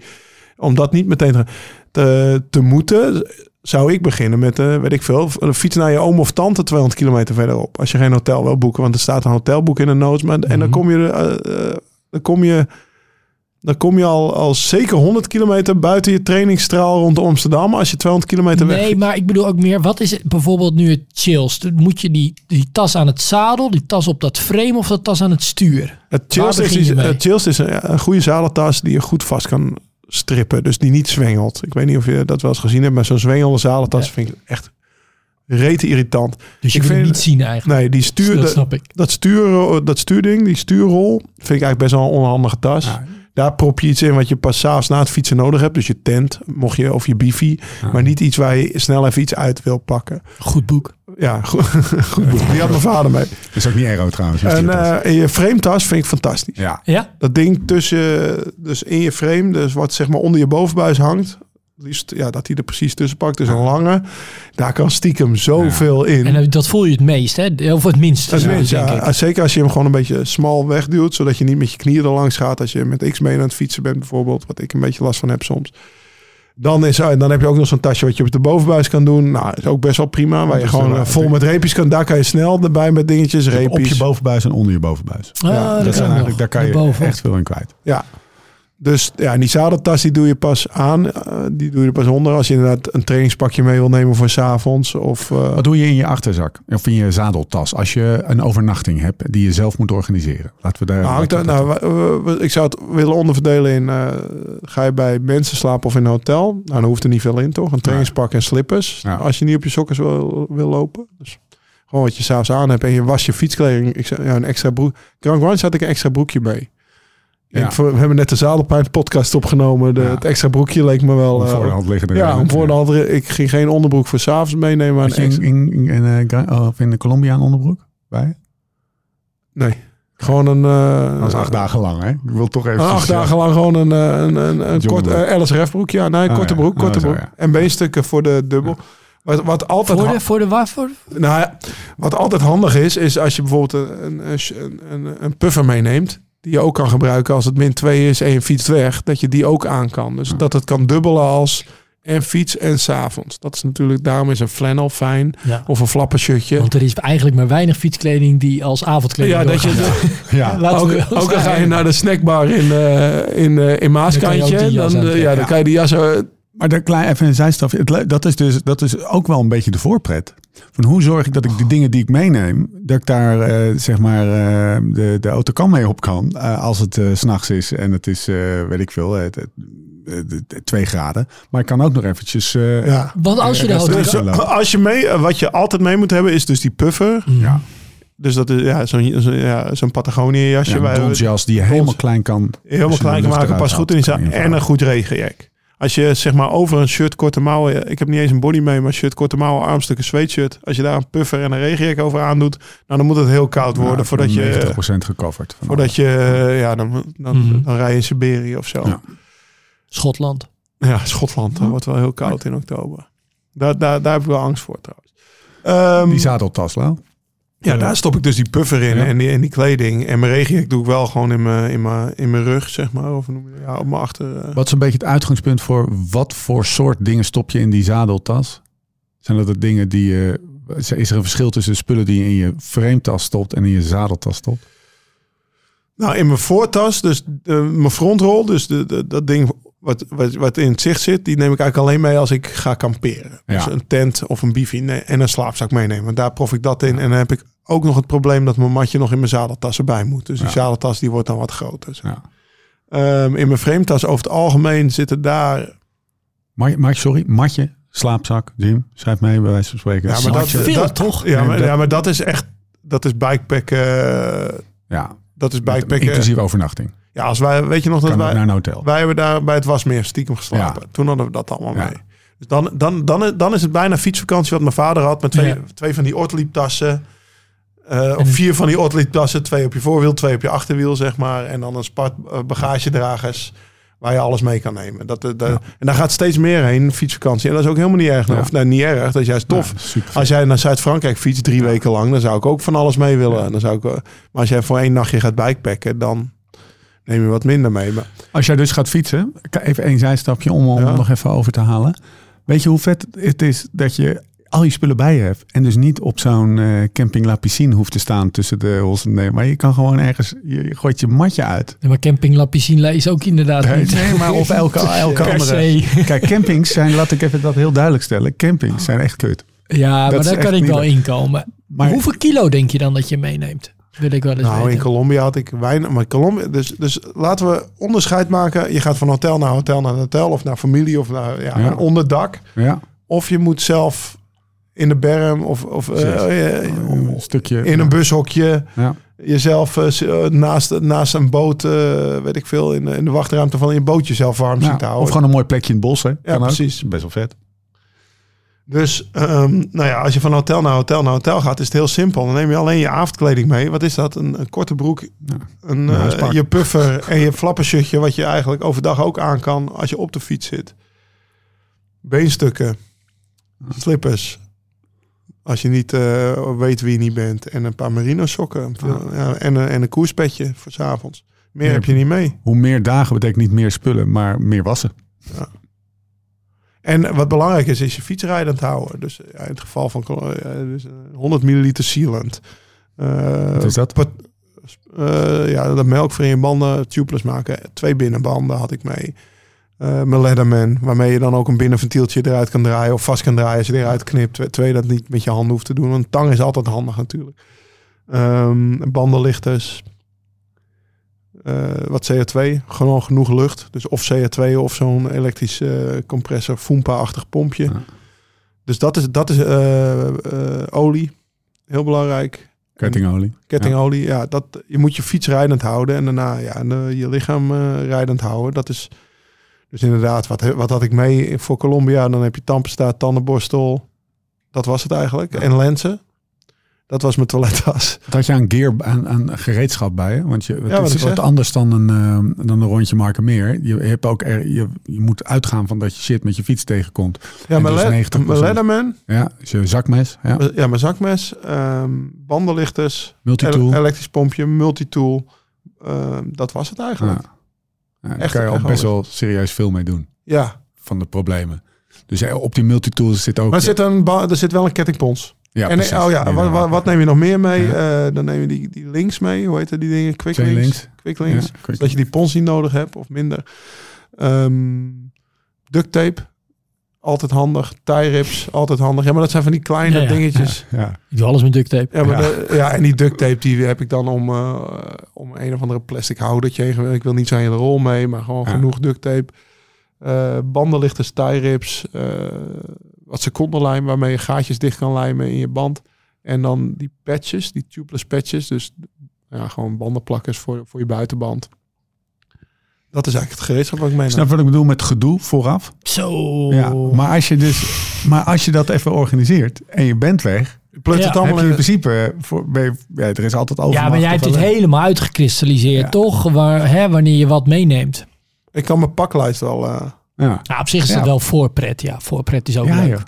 B: Om dat niet meteen te, te, te moeten, zou ik beginnen met, eh weet ik veel, een fiets naar je oom of tante 200 kilometer verderop. Als je geen hotel wil boeken, want er staat een hotelboek in de notes. Maar, En dan
C: Mhm.
B: kom je, eh, eh, dan kom je, dan kom je al, al zeker 100 kilometer buiten je trainingsstraal rond Amsterdam. Als je 200 kilometer weg
C: Nee, maar ik bedoel ook meer, wat is het bijvoorbeeld nu het chillst? Moet je die, die tas aan het zadel, die tas op dat frame of dat tas aan het stuur?
B: Het chillst
C: Waar
B: is, het chillst is een, een goede zadeltas die je goed vast kan strippen. Dus die niet zwengelt. Ik weet niet of je dat wel eens gezien hebt, maar zo'n zwengelende zadeltas
C: Ja.
B: vind ik echt rete irritant.
C: Dus je
B: Ik
C: het niet zien eigenlijk.
B: Nee, die stuur,
C: dat snap ik.
B: dat, stuur, dat stuurding, die stuurrol, vind ik eigenlijk best wel een onhandige tas.
A: Ja.
B: Daar prop je iets in wat je pas s'avonds na het fietsen nodig hebt. Dus je tent, mocht je, of je bifi. Maar niet iets waar je snel even iets uit wil pakken.
C: Goed boek.
B: Ja, goed, goed boek. Die had mijn vader mee.
A: Dat is ook niet aero trouwens.
B: En eh, je frame tas vind ik fantastisch.
A: ja.
C: Ja?
B: Dat ding tussen, dus in je frame, dus wat zeg maar onder je bovenbuis hangt. Liefst, ja, dat hij er precies tussen pakt. Dus een lange. Daar kan stiekem zoveel in.
C: En eh, dat voel je het meest, hè? Of het minst. Denk
B: ja.
C: ik.
B: Zeker als je hem gewoon een beetje smal wegduwt. Zodat je niet met je knieën er langs gaat. Als je met X-Been aan het fietsen bent bijvoorbeeld. Wat ik een beetje last van heb soms. Dan, is, dan heb je ook nog zo'n tasje wat je op de bovenbuis kan doen. Nou, is ook best wel prima. Waar je
A: Dus,
B: gewoon
A: eh,
B: vol met reepjes kan. Daar kan je snel erbij met dingetjes.
A: Op
B: Reepjes.
A: je bovenbuis en onder je bovenbuis.
C: Ah,
B: Ja,
C: dat
A: dat zijn eigenlijk,
C: nog.
A: daar kan je
C: Daarboven.
A: echt veel in kwijt.
B: Ja. Dus ja, die zadeltas die doe je pas aan. eh, die doe je pas onder als je inderdaad een trainingspakje mee wil nemen voor 's avonds. Of eh,
A: Wat doe je in je achterzak? Of in je zadeltas? Als je een overnachting hebt die je zelf moet organiseren. Laten we daar...
B: nou, nou, ik zou het willen onderverdelen in... eh, ga je bij mensen slapen of in een hotel? Nou, dan hoeft er niet veel in, toch? Een trainingspak en slippers.
A: Ja.
B: Als je niet op je sokken wil, wil lopen. Dus gewoon wat je s'avonds aan hebt. En je was je fietskleding. Ik zei, ja, een extra broek. Grand had ik een extra broekje mee.
A: Ja.
B: Ik, we hebben net de Zadelpijn podcast opgenomen. De,
A: Ja.
B: Het extra broekje leek me wel...
A: om
B: eh,
A: voor de hand liggende
B: Ja, om voor de hand. Ik ging geen onderbroek voor s'avonds meenemen. Maar
A: in, in, in, in, eh, of in de Colombia een onderbroek bij?
B: nee, gewoon een... eh,
A: Dat was acht dagen lang, hè? Ik wil toch even...
B: acht dagen lang gewoon een, een, een, een kort eh, LSRF broek. Ja, nee,
A: Ah,
B: korte
A: ja.
B: broek, korte
A: zo,
B: broek.
A: ja.
B: En beenstukken voor de dubbel. Wat, wat, altijd
C: Voor de, voor de waarvoor?
B: nou ja, wat altijd handig is, is als je bijvoorbeeld een, een, een, een puffer meeneemt. Die je ook kan gebruiken als het min 2 is en je fietst weg. Dat je die ook aan kan. Dus dat het kan dubbelen als en fiets en s'avonds. Dat is natuurlijk, daarom is een flannel fijn.
C: Ja.
B: Of een flappershirtje.
C: Want er is eigenlijk maar weinig fietskleding die als avondkleding
B: Ja, dat je.
A: Ja,
B: ook, al ga je naar de snackbar in, eh in, eh, in
C: Dan kan je
B: Maaskantje. Dan, eh, ja, dan kan je die jas...
A: Maar daar klein even een le- Dat is dus dat is ook wel een beetje de voorpret. Van hoe zorg ik dat ik de dingen die ik meeneem, dat ik daar eh, zeg maar eh, de, de auto kan mee op kan. eh, als het eh, s s'nachts is en het is, eh, weet ik veel, het, het, het- het- twee graden. Maar ik kan ook nog eventjes. eh,
B: ja.
C: Want als je de
A: dus-
B: als je mee, wat je altijd mee moet hebben, is dus die puffer.
A: Ja,
B: Dus dat is ja, zo'n zo'n ja, zo'n Patagonia jasje.
A: ja,
B: waar
A: een die je helemaal klein kan.
B: helemaal klein kan maken, pas goed in
A: je
B: En een goed regenjack. Als je zeg maar over een shirt korte mouwen, ik heb niet eens een body mee, maar shirt korte mouwen, armstukken, sweatshirt. Als je daar een puffer en een regenjack over aandoet, nou dan moet het heel koud worden
A: Ja,
B: voordat je,
A: 90% gecoverd. van
B: voordat je, eh, ja, dan, dan,
C: Mhm.
B: dan rij je in Siberië of zo.
A: Ja.
C: Schotland.
B: Ja, Schotland. Dat wordt wel heel koud in oktober. Daar, daar, daar heb ik wel angst voor trouwens. Ehm,
A: Die zadeltas, Lau.
B: Ja, daar stop ik dus die puffer in
A: Ja.
B: en, die, en die kleding. En mijn regenjack doe ik wel gewoon in mijn, in mijn, in mijn rug, zeg maar. Of ja, op mijn achter. eh.
A: Wat is een beetje het uitgangspunt voor wat voor soort dingen stop je in die zadeltas? Zijn dat de dingen die je. Is er een verschil tussen de spullen die je in je frametas stopt en in je zadeltas stopt?
B: Nou, in mijn voortas, dus eh, mijn frontrol, dus de, de- dat ding wat, wat, wat in het zicht zit, die neem ik eigenlijk alleen mee als ik ga kamperen.
A: Ja.
B: Dus een tent of een bifi nee, en een slaapzak meenemen. Want daar prof ik dat in. En dan heb ik ook nog het probleem dat mijn matje nog in mijn zadeltas erbij moet. Dus die
A: Ja.
B: zadeltas die wordt dan wat groter.
A: Ja.
B: Ehm, in mijn frametas over het algemeen zitten daar
A: Maar, maar sorry, matje, slaapzak, Jim, schrijf mee bij wijze van spreken.
B: Ja, maar dat,
A: Matje.
C: veel,
B: dat
C: toch?
B: Ja,
A: Nee,
B: maar,
A: dat-
B: ja, maar dat is echt, dat is bikepacken.
A: ja,
B: dat is bikepacken.
A: inclusief overnachting.
B: Ja, als wij, weet je nog dat
A: Kan
B: wij,
A: naar een hotel.
B: wij hebben daar bij het Wasmeer stiekem geslapen.
A: Ja.
B: Toen hadden we dat allemaal
A: Ja.
B: mee. Dus dan, dan, dan, dan is het bijna fietsvakantie wat mijn vader had met twee,
C: Ja.
B: twee van die ortlieptassen. Eh
C: En-
B: of vier van die ortlieptassen, twee op je voorwiel, twee op je achterwiel, zeg maar. En dan een spart eh, bagagedragers waar je alles mee kan nemen. Dat, dat, En daar gaat steeds meer heen, fietsvakantie. En dat is ook helemaal niet erg.
A: Ja.
B: Of nou, niet erg, dat is juist tof.
A: Ja.
B: Als jij naar Zuid-Frankrijk fietst drie weken lang, dan zou ik ook van alles mee willen. En Dan zou ik, eh, maar als jij voor één nachtje gaat bikepacken, dan neem je wat minder mee. Maar,
A: Als jij dus gaat fietsen, even één zijstapje om om nog even over te halen. Weet je hoe vet het is dat je al je spullen bij je hebt en dus niet op zo'n eh, camping La Piscine hoeft te staan tussen de hols en de... Maar je kan gewoon ergens, je, je gooit je matje uit.
C: Ja, maar camping La Piscine is ook inderdaad
A: Nee,
C: niet.
A: nee, maar op elke, elke
C: Per
A: andere...
C: se.
A: Kijk, campings zijn, laat ik even dat heel duidelijk stellen. Campings zijn echt kut.
C: Ja,
A: Dat
C: maar daar kan ik wel inkomen.
A: Maar-
C: Hoeveel kilo denk je dan dat je meeneemt? Wil ik wel eens
B: nou, in. Colombia had ik weinig. Maar Colombia, dus, dus laten we onderscheid maken. Je gaat van hotel naar hotel naar hotel, of naar familie, of naar ja,
A: Ja.
B: een onderdak.
A: Ja,
B: Of je moet zelf in de berm, of, of eh, eh,
A: een stukje...
B: in een bushokje.
A: Ja.
B: Jezelf eh, naast, naast een boot, weet ik veel, in, de- in de wachtruimte van je bootje zelf warm
A: Ja,
B: zien te houden.
A: of gewoon een mooi plekje in het bos, hè? Ook.
B: precies.
A: Best wel vet.
B: Dus ehm, nou ja, als je van hotel naar hotel naar hotel gaat, is het heel simpel. Dan neem je alleen je avondkleding mee. Wat is dat? Een, een korte broek, een, je puffer en je flappershirtje, wat je eigenlijk overdag ook aan kan als je op de fiets zit. Beenstukken, slippers. Als je niet eh, weet wie je niet bent. En een paar merino sokken. Ja, en, een, en een koerspetje voor 's avonds. Meer
A: Ja.
B: heb je niet mee.
A: Hoe meer dagen betekent niet meer spullen, maar meer wassen.
B: En wat belangrijk is, is je fiets rijdend houden. Dus ja, in het geval van eh, dus, eh, 100 milliliter sealant. Eh,
A: Wat is dat?
B: pat- eh, ja, dat melkvrije banden, tubeless maken. Twee binnenbanden had ik mee. Eh mijn Leatherman, waarmee je dan ook een binnenventieltje eruit kan draaien of vast kan draaien als je eruit knipt. Twee- dat niet met je handen hoeft te doen. Want tang is altijd handig natuurlijk. Ehm, bandenlichters. Eh, wat CO2, gewoon genoeg lucht. Dus of CO2 of zo'n elektrisch eh, compressor, Foompa-achtig pompje.
A: Ja.
B: Dus dat is, dat is olie, heel belangrijk.
A: Kettingolie.
B: Kettingolie, ja. dat, je moet je fiets rijdend houden en daarna ja, je lichaam rijdend houden. Dat is dus inderdaad, wat, wat had ik mee voor Colombia? Dan heb je tandpasta, tandenborstel. Dat was het eigenlijk. En lenzen. Dat was mijn toilettas.
A: Had je aan gear, aan, aan gereedschap bij? Want je, het
B: wat
A: is wat anders dan een, eh, dan een rondje Markenmeer. Je, hebt ook er, je, je moet uitgaan van dat je shit met je fiets tegenkomt.
B: Ja,
A: En
B: mijn,
A: dus
B: le-
A: 90%.
B: mijn Leatherman.
A: Ja, dus je zakmes. Ja.
B: Ja, mijn zakmes. ehm, bandenlichters.
A: Multitool.
B: ele- elektrisch pompje. Multitool. Ehm, dat was het eigenlijk.
A: Ja. Daar
B: Echt-
A: kan je al best
B: wel.
A: serieus veel mee doen.
B: Ja.
A: Van de problemen. Dus ja, op die multitools zit ook...
B: Maar er zit, een er zit wel een kettingpons.
A: ja,
B: en,
A: precies.
B: oh ja, wat,
A: wel.
B: wat, wat neem je nog meer mee?
A: Ja.
B: Eh, dan neem je die, die links mee. Hoe heet die dingen? Quick links.
A: links.
B: Quick links.
A: Ja, quick
B: Zodat je die pons niet nodig hebt of minder. Ehm duct tape. Altijd handig. Tie rips. Altijd handig. Ja, maar dat zijn van die kleine
C: Ja, ja.
B: dingetjes.
A: Ja,
C: Ik doe alles met duct tape.
B: Ja, maar
A: Ja.
B: de- ja, en die duct tape die heb ik dan om, eh, om een of andere plastic houdertje. heen. Ik wil niet zo'n hele rol mee, maar gewoon
A: Ja.
B: genoeg duct tape. Eh bandenlichters, tie rips, eh, wat secondenlijm waarmee je gaatjes dicht kan lijmen in je band. En dan die patches, die tubeless patches. Dus ja, gewoon bandenplakkers voor, voor je buitenband. Dat is eigenlijk het gereedschap wat ik meeneem.
A: Snap wat ik bedoel met gedoe vooraf?
C: Zo.
A: Ja, maar als je dus, maar als je dat even organiseert en je bent weg,
B: Plut
C: Ja.
B: het
A: heb
B: allemaal
A: je in
B: in,
A: principe voor, ben je- ja, er is altijd over.
C: Ja, maar jij hebt het helemaal uitgekristalliseerd,
A: Ja.
C: toch? Waar, hè, wanneer je wat meeneemt.
B: Ik kan mijn paklijst wel... eh,
A: Ja,
C: Nou, op zich is
A: Ja.
C: dat wel voorpret. Ja, voorpret is ook
A: ja,
C: leuk.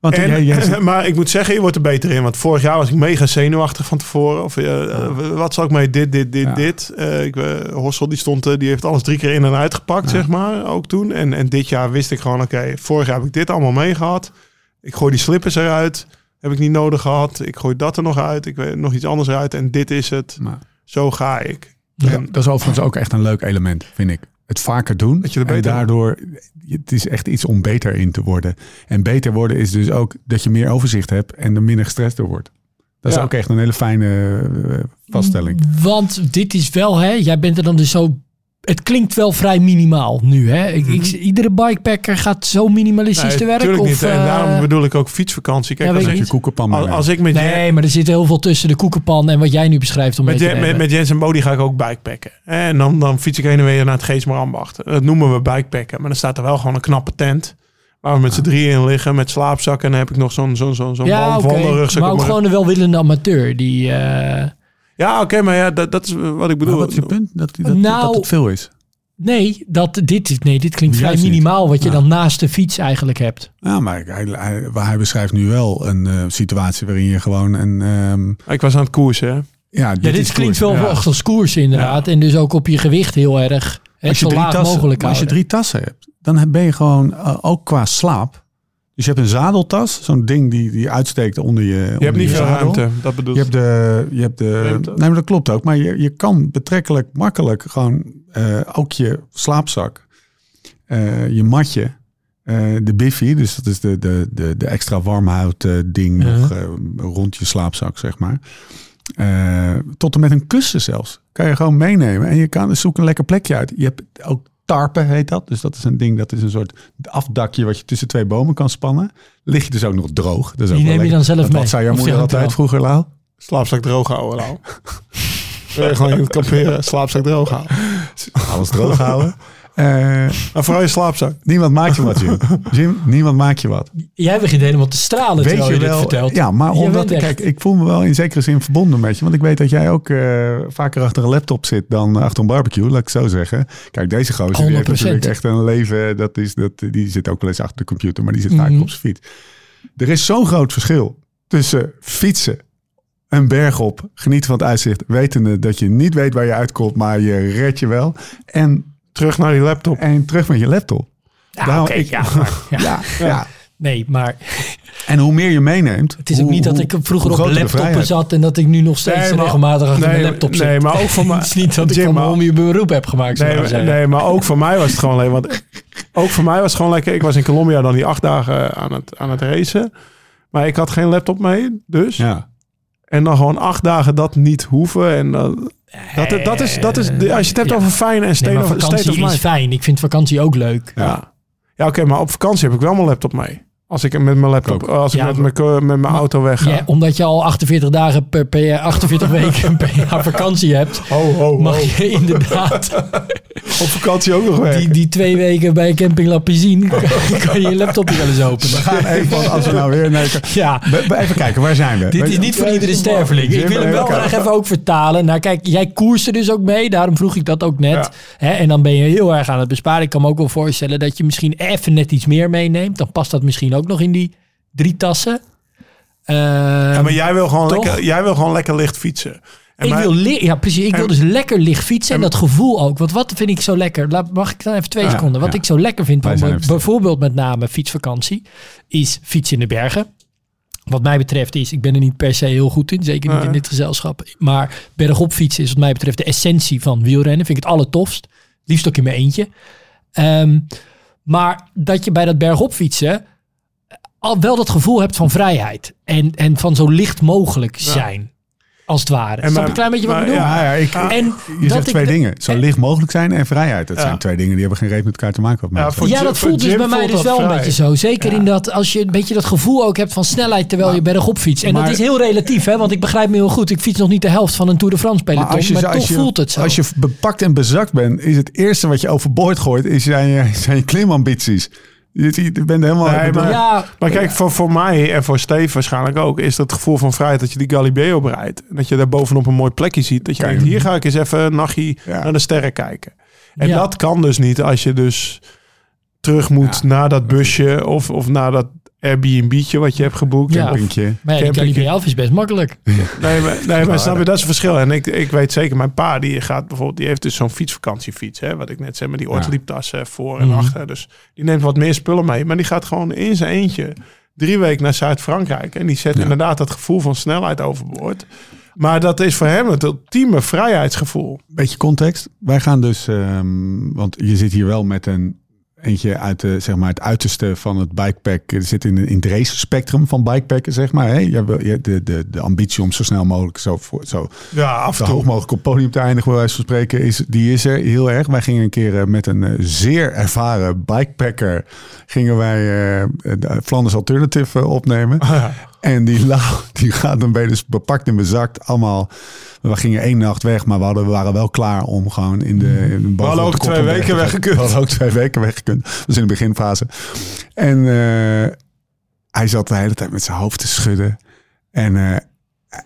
A: Joh. Want
B: En,
A: jij, jij zit-
B: maar ik moet zeggen, je wordt er beter in. Want vorig jaar was ik mega zenuwachtig van tevoren. Of eh, eh, wat zal ik mee? Dit, dit, dit,
A: Ja.
B: dit. Eh, ik, Hossel die stond, die heeft alles drie keer in en uitgepakt, zeg maar. Ook toen. En, en dit jaar wist ik gewoon, oké, vorig jaar heb ik dit allemaal meegehad. Ik gooi die slippers eruit. Heb ik niet nodig gehad. Ik gooi dat er nog uit. Ik weet nog iets anders eruit. En dit is het.
A: maar,
B: Zo ga ik.
A: ja,
B: En,
A: dat is overigens ook echt een leuk element, vind ik. Het vaker doen.
B: Dat je er
A: en daardoor, het is echt iets om beter in te worden. En beter worden is dus ook dat je meer overzicht hebt en er minder gestrest door wordt. Dat is
B: Ja.
A: ook echt een hele fijne eh, vaststelling.
C: Want dit is wel, hè, jij bent er dan dus zo het klinkt wel vrij minimaal nu. Hè? Ik, ik, iedere bikepacker gaat zo minimalistisch
B: Nee,
C: te werk.
B: tuurlijk
C: Of,
B: niet. En
C: eh,
B: daarom bedoel ik ook fietsvakantie. Kijk,
C: Ja,
B: als, ik,
A: je koekenpan
B: als, als ik met,
C: nee, maar er zit heel veel tussen de koekenpan en wat jij nu beschrijft. Om
B: met,
C: mee te
B: met, met Jens en Bodie ga ik ook bikepacken. En dan, dan fiets ik heen en weer naar het Geesmerambacht. Dat noemen we bikepacken. Maar dan staat er wel gewoon een knappe tent. Waar we met z'n drieën in liggen met slaapzakken. En dan heb ik nog zo'n zo'n zo'n zo'n
C: ja, oké.
B: wandelrugzak.
C: maar ook gewoon een welwillende amateur. Die, eh,
B: Ja, oké, maar ja, dat, dat is wat ik bedoel.
A: Maar wat is je punt? Dat, dat,
C: Nou,
A: dat het veel is.
C: nee, dat, dit, is- nee, dit klinkt vrij
A: niet.
C: minimaal wat je
A: Ja.
C: dan naast de fiets eigenlijk hebt.
A: Ja, maar hij, hij, waar hij beschrijft nu wel een eh, situatie waarin je gewoon een... ehm,
B: Ik was aan het koersen, hè.
A: ja,
C: Ja, dit
A: is
C: klinkt
A: koers.
C: wel
A: Ja.
C: echt als koers inderdaad. En dus ook op je gewicht heel erg.
A: Als je,
C: zo
A: drie
C: laag
A: tassen,
C: mogelijk
A: als je drie tassen hebt, dan ben je gewoon eh, ook qua slaap. Dus je hebt een zadeltas, zo'n ding die, die uitsteekt onder je.
B: Je hebt niet veel
A: zadel.
B: ruimte, dat bedoel
A: Je
B: ik.
A: hebt de, je hebt de,
B: Ruimte.
A: nee, maar dat klopt ook. Maar je, je kan betrekkelijk makkelijk gewoon eh, ook je slaapzak, eh, je matje, eh, de biffy, dus dat is de, de, de, de extra warmhout ding nog eh, rond je slaapzak, zeg maar. Eh, tot en met een kussen zelfs. Kan je gewoon meenemen. En je kan zoek een lekker plekje uit. Je hebt ook tarpen, heet dat. Dus dat is een ding, dat is een soort afdakje wat je tussen twee bomen kan spannen. Lig je dus ook nog droog. Dat is ook
C: Die neem je
A: lekker.
C: dan zelf mee?
A: Wat zei jouw moeder altijd vroeger, Lau?
B: Slaapzak droog houden. Wil je gewoon in het kamperen, slaapzak droog houden.
A: Alles droog houden. Eh,
B: Maar vooral je slaapzak.
A: niemand maakt je wat, Jim. Jim, niemand maakt je wat.
C: Jij begint helemaal te stralen
A: Weet
C: terwijl
A: je
C: je, dit vertelt.
A: Ja, maar omdat,
C: echt-
A: kijk, ik voel me wel in zekere zin verbonden met je. Want ik weet dat jij ook eh, vaker achter een laptop zit dan achter een barbecue, laat ik zo zeggen. Kijk, deze gozer die heeft
C: 100%.
A: natuurlijk echt een leven. Dat is, dat, die zit ook wel eens achter de computer, maar die zit vaak
C: Mhm.
A: op zijn fiets. Er is zo'n groot verschil tussen fietsen, een berg op, genieten van het uitzicht, wetende dat je niet weet waar je uitkomt, maar je redt je wel. En,
B: Terug naar die laptop.
A: en terug met je laptop.
C: Ja,
A: Nou, ik-
C: ja, maar, ja.
A: Ja, ja.
C: Nee, maar
A: En hoe meer je meeneemt.
C: het is ook
A: hoe-
C: niet dat ik vroeger op laptoppen zat en dat ik nu nog steeds
B: Nee, maar-
C: regelmatig achter
B: nee,
C: mijn laptop zit.
B: nee, maar ook voor mij-
C: het is niet dat ik
B: Jim,
C: van
B: maar-
C: mijn om je beroep heb gemaakt.
B: Nee,
C: ik maar
B: nee, maar ook voor mij was het gewoon lekker. Want ook voor mij was het gewoon lekker. Ik was in Colombia dan die acht dagen aan het, aan het racen. Maar ik had geen laptop mee, dus.
A: Ja.
B: En dan gewoon acht dagen dat niet hoeven. En dan, dat, dat is, dat is de- als je het hebt
C: Ja.
B: over fijn en state,
C: Nee, maar
B: of, state
C: vakantie
B: of
C: is fijn. Ik vind vakantie ook leuk.
B: Ja, ja oké, maar op vakantie heb ik wel mijn laptop mee. Als ik met mijn laptop, als ik
C: Ja,
B: met, mijn, met mijn auto wegga.
C: Ja, omdat je al 48 dagen per, per jaar, 48 weken per jaar vakantie hebt,
B: ho, ho.
C: mag je inderdaad
B: Op vakantie ook nog werken.
C: die, die twee weken bij Camping La Piscine, kan, kan je je laptop wel eens openen.
A: We gaan even, als we nou weer... Nee,
C: Ja,
A: even kijken, waar zijn we?
C: dit is niet voor iedere sterveling. Ik wil hem wel graag even ook vertalen. Nou kijk, jij koerst er dus ook mee. Daarom vroeg ik dat ook net. Hè, en dan ben je heel erg aan het besparen. Ik kan me ook wel voorstellen dat je misschien even net iets meer meeneemt. Dan past dat misschien ook nog in die drie tassen. Ehm,
B: Ja, maar jij wil, gewoon
C: Toch?
B: lekker, jij wil gewoon lekker licht fietsen. En
C: ik wil, ja, precies. Ik wil dus lekker licht fietsen. En
B: en-
C: dat gevoel ook. Want wat vind ik zo lekker? Laat, mag ik dan even twee seconden? Wat
A: ja.
C: ik zo lekker vind, bijvoorbeeld met name fietsvakantie, is fietsen in de bergen. Wat mij betreft is, ik ben er niet per se heel goed in, zeker niet in dit gezelschap. Maar bergop fietsen is wat mij betreft de essentie van wielrennen. Vind ik het allertofst. Liefst ook in mijn eentje. Ehm, maar dat je bij dat bergop fietsen al wel dat gevoel hebt van vrijheid. En, en van zo licht mogelijk zijn. Als het ware.
B: En
C: Snap
B: maar-
C: je een klein beetje wat ik
B: maar
C: bedoel?
A: Ja, ja, ik.
C: En
A: je
C: dat
A: zegt
C: ik
A: twee dingen. Zo licht mogelijk zijn en vrijheid. Dat
B: Ja.
A: zijn twee dingen die hebben geen reet met elkaar te maken. Wat mij
B: Ja,
C: Ja, dat voelt dus bij mij dus wel een beetje zo. Zeker
B: Ja.
C: in dat als je een beetje dat gevoel ook hebt van snelheid terwijl je bergop fietst. En
A: Maar-
C: dat is heel relatief, hè? Want ik begrijp me heel goed. Ik fiets nog niet de helft van een Tour de France peloton. Maar,
A: zo-
C: toch voelt het zo.
A: Als je bepakt en bezakt bent, is het eerste wat je overboord gooit, is zijn je, zijn je klimambities. Je, je bent helemaal...
B: Nee, maar-
C: ja,
B: Maar kijk, voor, voor mij en voor Steve waarschijnlijk ook... is dat gevoel van vrijheid dat je die Galibier oprijdt. En dat je daar bovenop een mooi plekje ziet. Dat je
A: Kijk.
B: denkt, hier ga ik eens even een nachtje
A: Ja.
B: naar de sterren kijken. En
C: Ja.
B: dat kan dus niet als je dus terug moet
A: Ja.
B: naar dat busje... Of, of naar dat Airbnb'tje wat je hebt geboekt.
C: Ja.
B: Of-
A: Pinkje.
C: maar ja,
B: camping-
C: Calibre Elf is best makkelijk.
B: Nee, maar, nee, maar snap je, dat is een verschil. En ik, ik weet zeker, mijn pa die gaat bijvoorbeeld, die heeft dus zo'n fietsvakantiefiets, hè, wat ik net zei, met die
A: Ja.
B: ortelieptassen voor en
C: Mhm.
B: achter. Dus die neemt wat meer spullen mee, maar die gaat gewoon in zijn eentje drie weken naar Zuid-Frankrijk en die zet
A: Ja.
B: inderdaad dat gevoel van snelheid overboord. Maar dat is voor hem het ultieme vrijheidsgevoel.
A: Beetje context. Wij gaan dus, ehm, want je zit hier wel met een eentje uit de, zeg maar, het uiterste van het bikepack. Er zit in, in het race spectrum van bikepacken, zeg maar. Hè? Je, je, de, de, de ambitie om zo snel mogelijk zo, voor, zo
B: Ja, af
A: zo
B: en
A: hoog mogelijk op podium te eindigen, bij wijze van spreken, is, die is er heel erg. Wij gingen een keer eh, met een eh, zeer ervaren bikepacker, gingen wij de Flanders Alternative opnemen.
B: ja.
A: En die, lau, die gaat dan bij dus bepakt en bezakt allemaal. We gingen één nacht weg, maar we, hadden, we waren wel klaar om gewoon in de. In
B: We hadden ook twee weken weggekund.
A: We hadden ook twee weken weggekund. Dat was in de beginfase. En eh, hij zat de hele tijd met zijn hoofd te schudden. En, eh,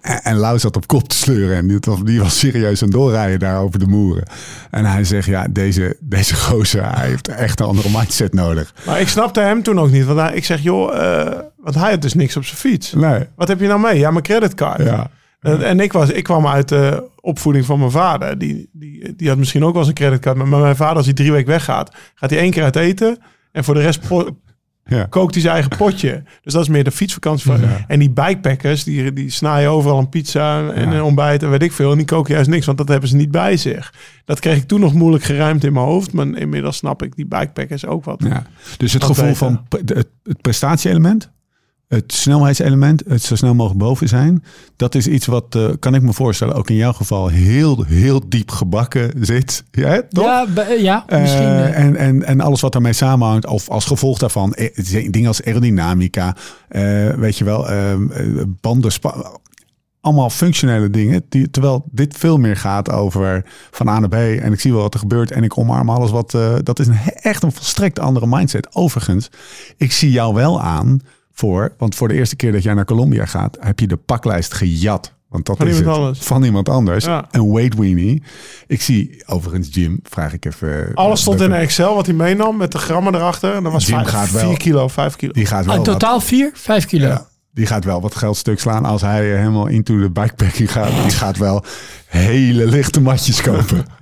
A: en, en Lau zat op kop te sleuren. En die was, die was serieus aan het doorrijden daar over de moeren. En hij zegt, ja, deze, deze gozer, hij heeft echt een andere mindset nodig.
B: Maar ik snapte hem toen ook niet. Want hij, ik zeg, joh, eh, want hij had dus niks op zijn fiets.
A: Nee,
B: Wat heb je nou mee? Ja, mijn creditcard.
A: ja.
B: En, en ik, was, ik kwam uit de opvoeding van mijn vader. Die, die, die had misschien ook wel eens een creditcard. Maar mijn vader, als hij drie weken weggaat, gaat hij één keer uit eten. En voor de rest
A: ja.
B: kookt hij zijn eigen potje. Dus dat is meer de fietsvakantie. Van.
A: Ja.
B: En die bikepackers, die, die snijden overal een pizza en
A: Ja.
B: een ontbijt en weet ik veel. En die koken juist niks, want dat hebben ze niet bij zich. Dat kreeg ik toen nog moeilijk geruimd in mijn hoofd. Maar inmiddels snap ik die bikepackers ook wat.
A: Ja. Dus het gevoel
B: beter.
A: van het prestatieelement, het snelheidselement, het zo snel mogelijk boven zijn, dat is iets wat, eh, kan ik me voorstellen, ook in jouw geval heel, heel diep gebakken zit. Ja, toch?
C: Ja, be- ja
A: Eh,
C: misschien. eh,
A: en, en, en alles wat daarmee samenhangt, of als gevolg daarvan, eh, dingen als aerodynamica, eh, weet je wel, ehm, eh, banden, allemaal functionele dingen. Die, terwijl dit veel meer gaat over van A naar B en ik zie wel wat er gebeurt en ik omarm alles wat. eh, dat is een, echt een volstrekt andere mindset. Overigens, ik zie jou wel aan voor, want voor de eerste keer dat jij naar Colombia gaat, heb je de paklijst gejat. Want dat
B: Van
A: is
B: iemand
A: het.
B: anders.
A: Van iemand anders.
B: Ja.
A: Een weight weenie. Ik zie overigens Jim, vraag ik even. eh,
B: Alles stond in Excel wat hij meenam met de grammen erachter. En dat was
A: Jim
B: vijf,
A: gaat wel.
B: 4 kilo, 5 kilo.
A: Die gaat wel
C: ah, in
A: wat-
C: totaal vier, vijf kilo.
A: Ja, die gaat wel wat geld stuk slaan als hij helemaal into de bikepacking gaat. Die gaat wel hele lichte matjes kopen.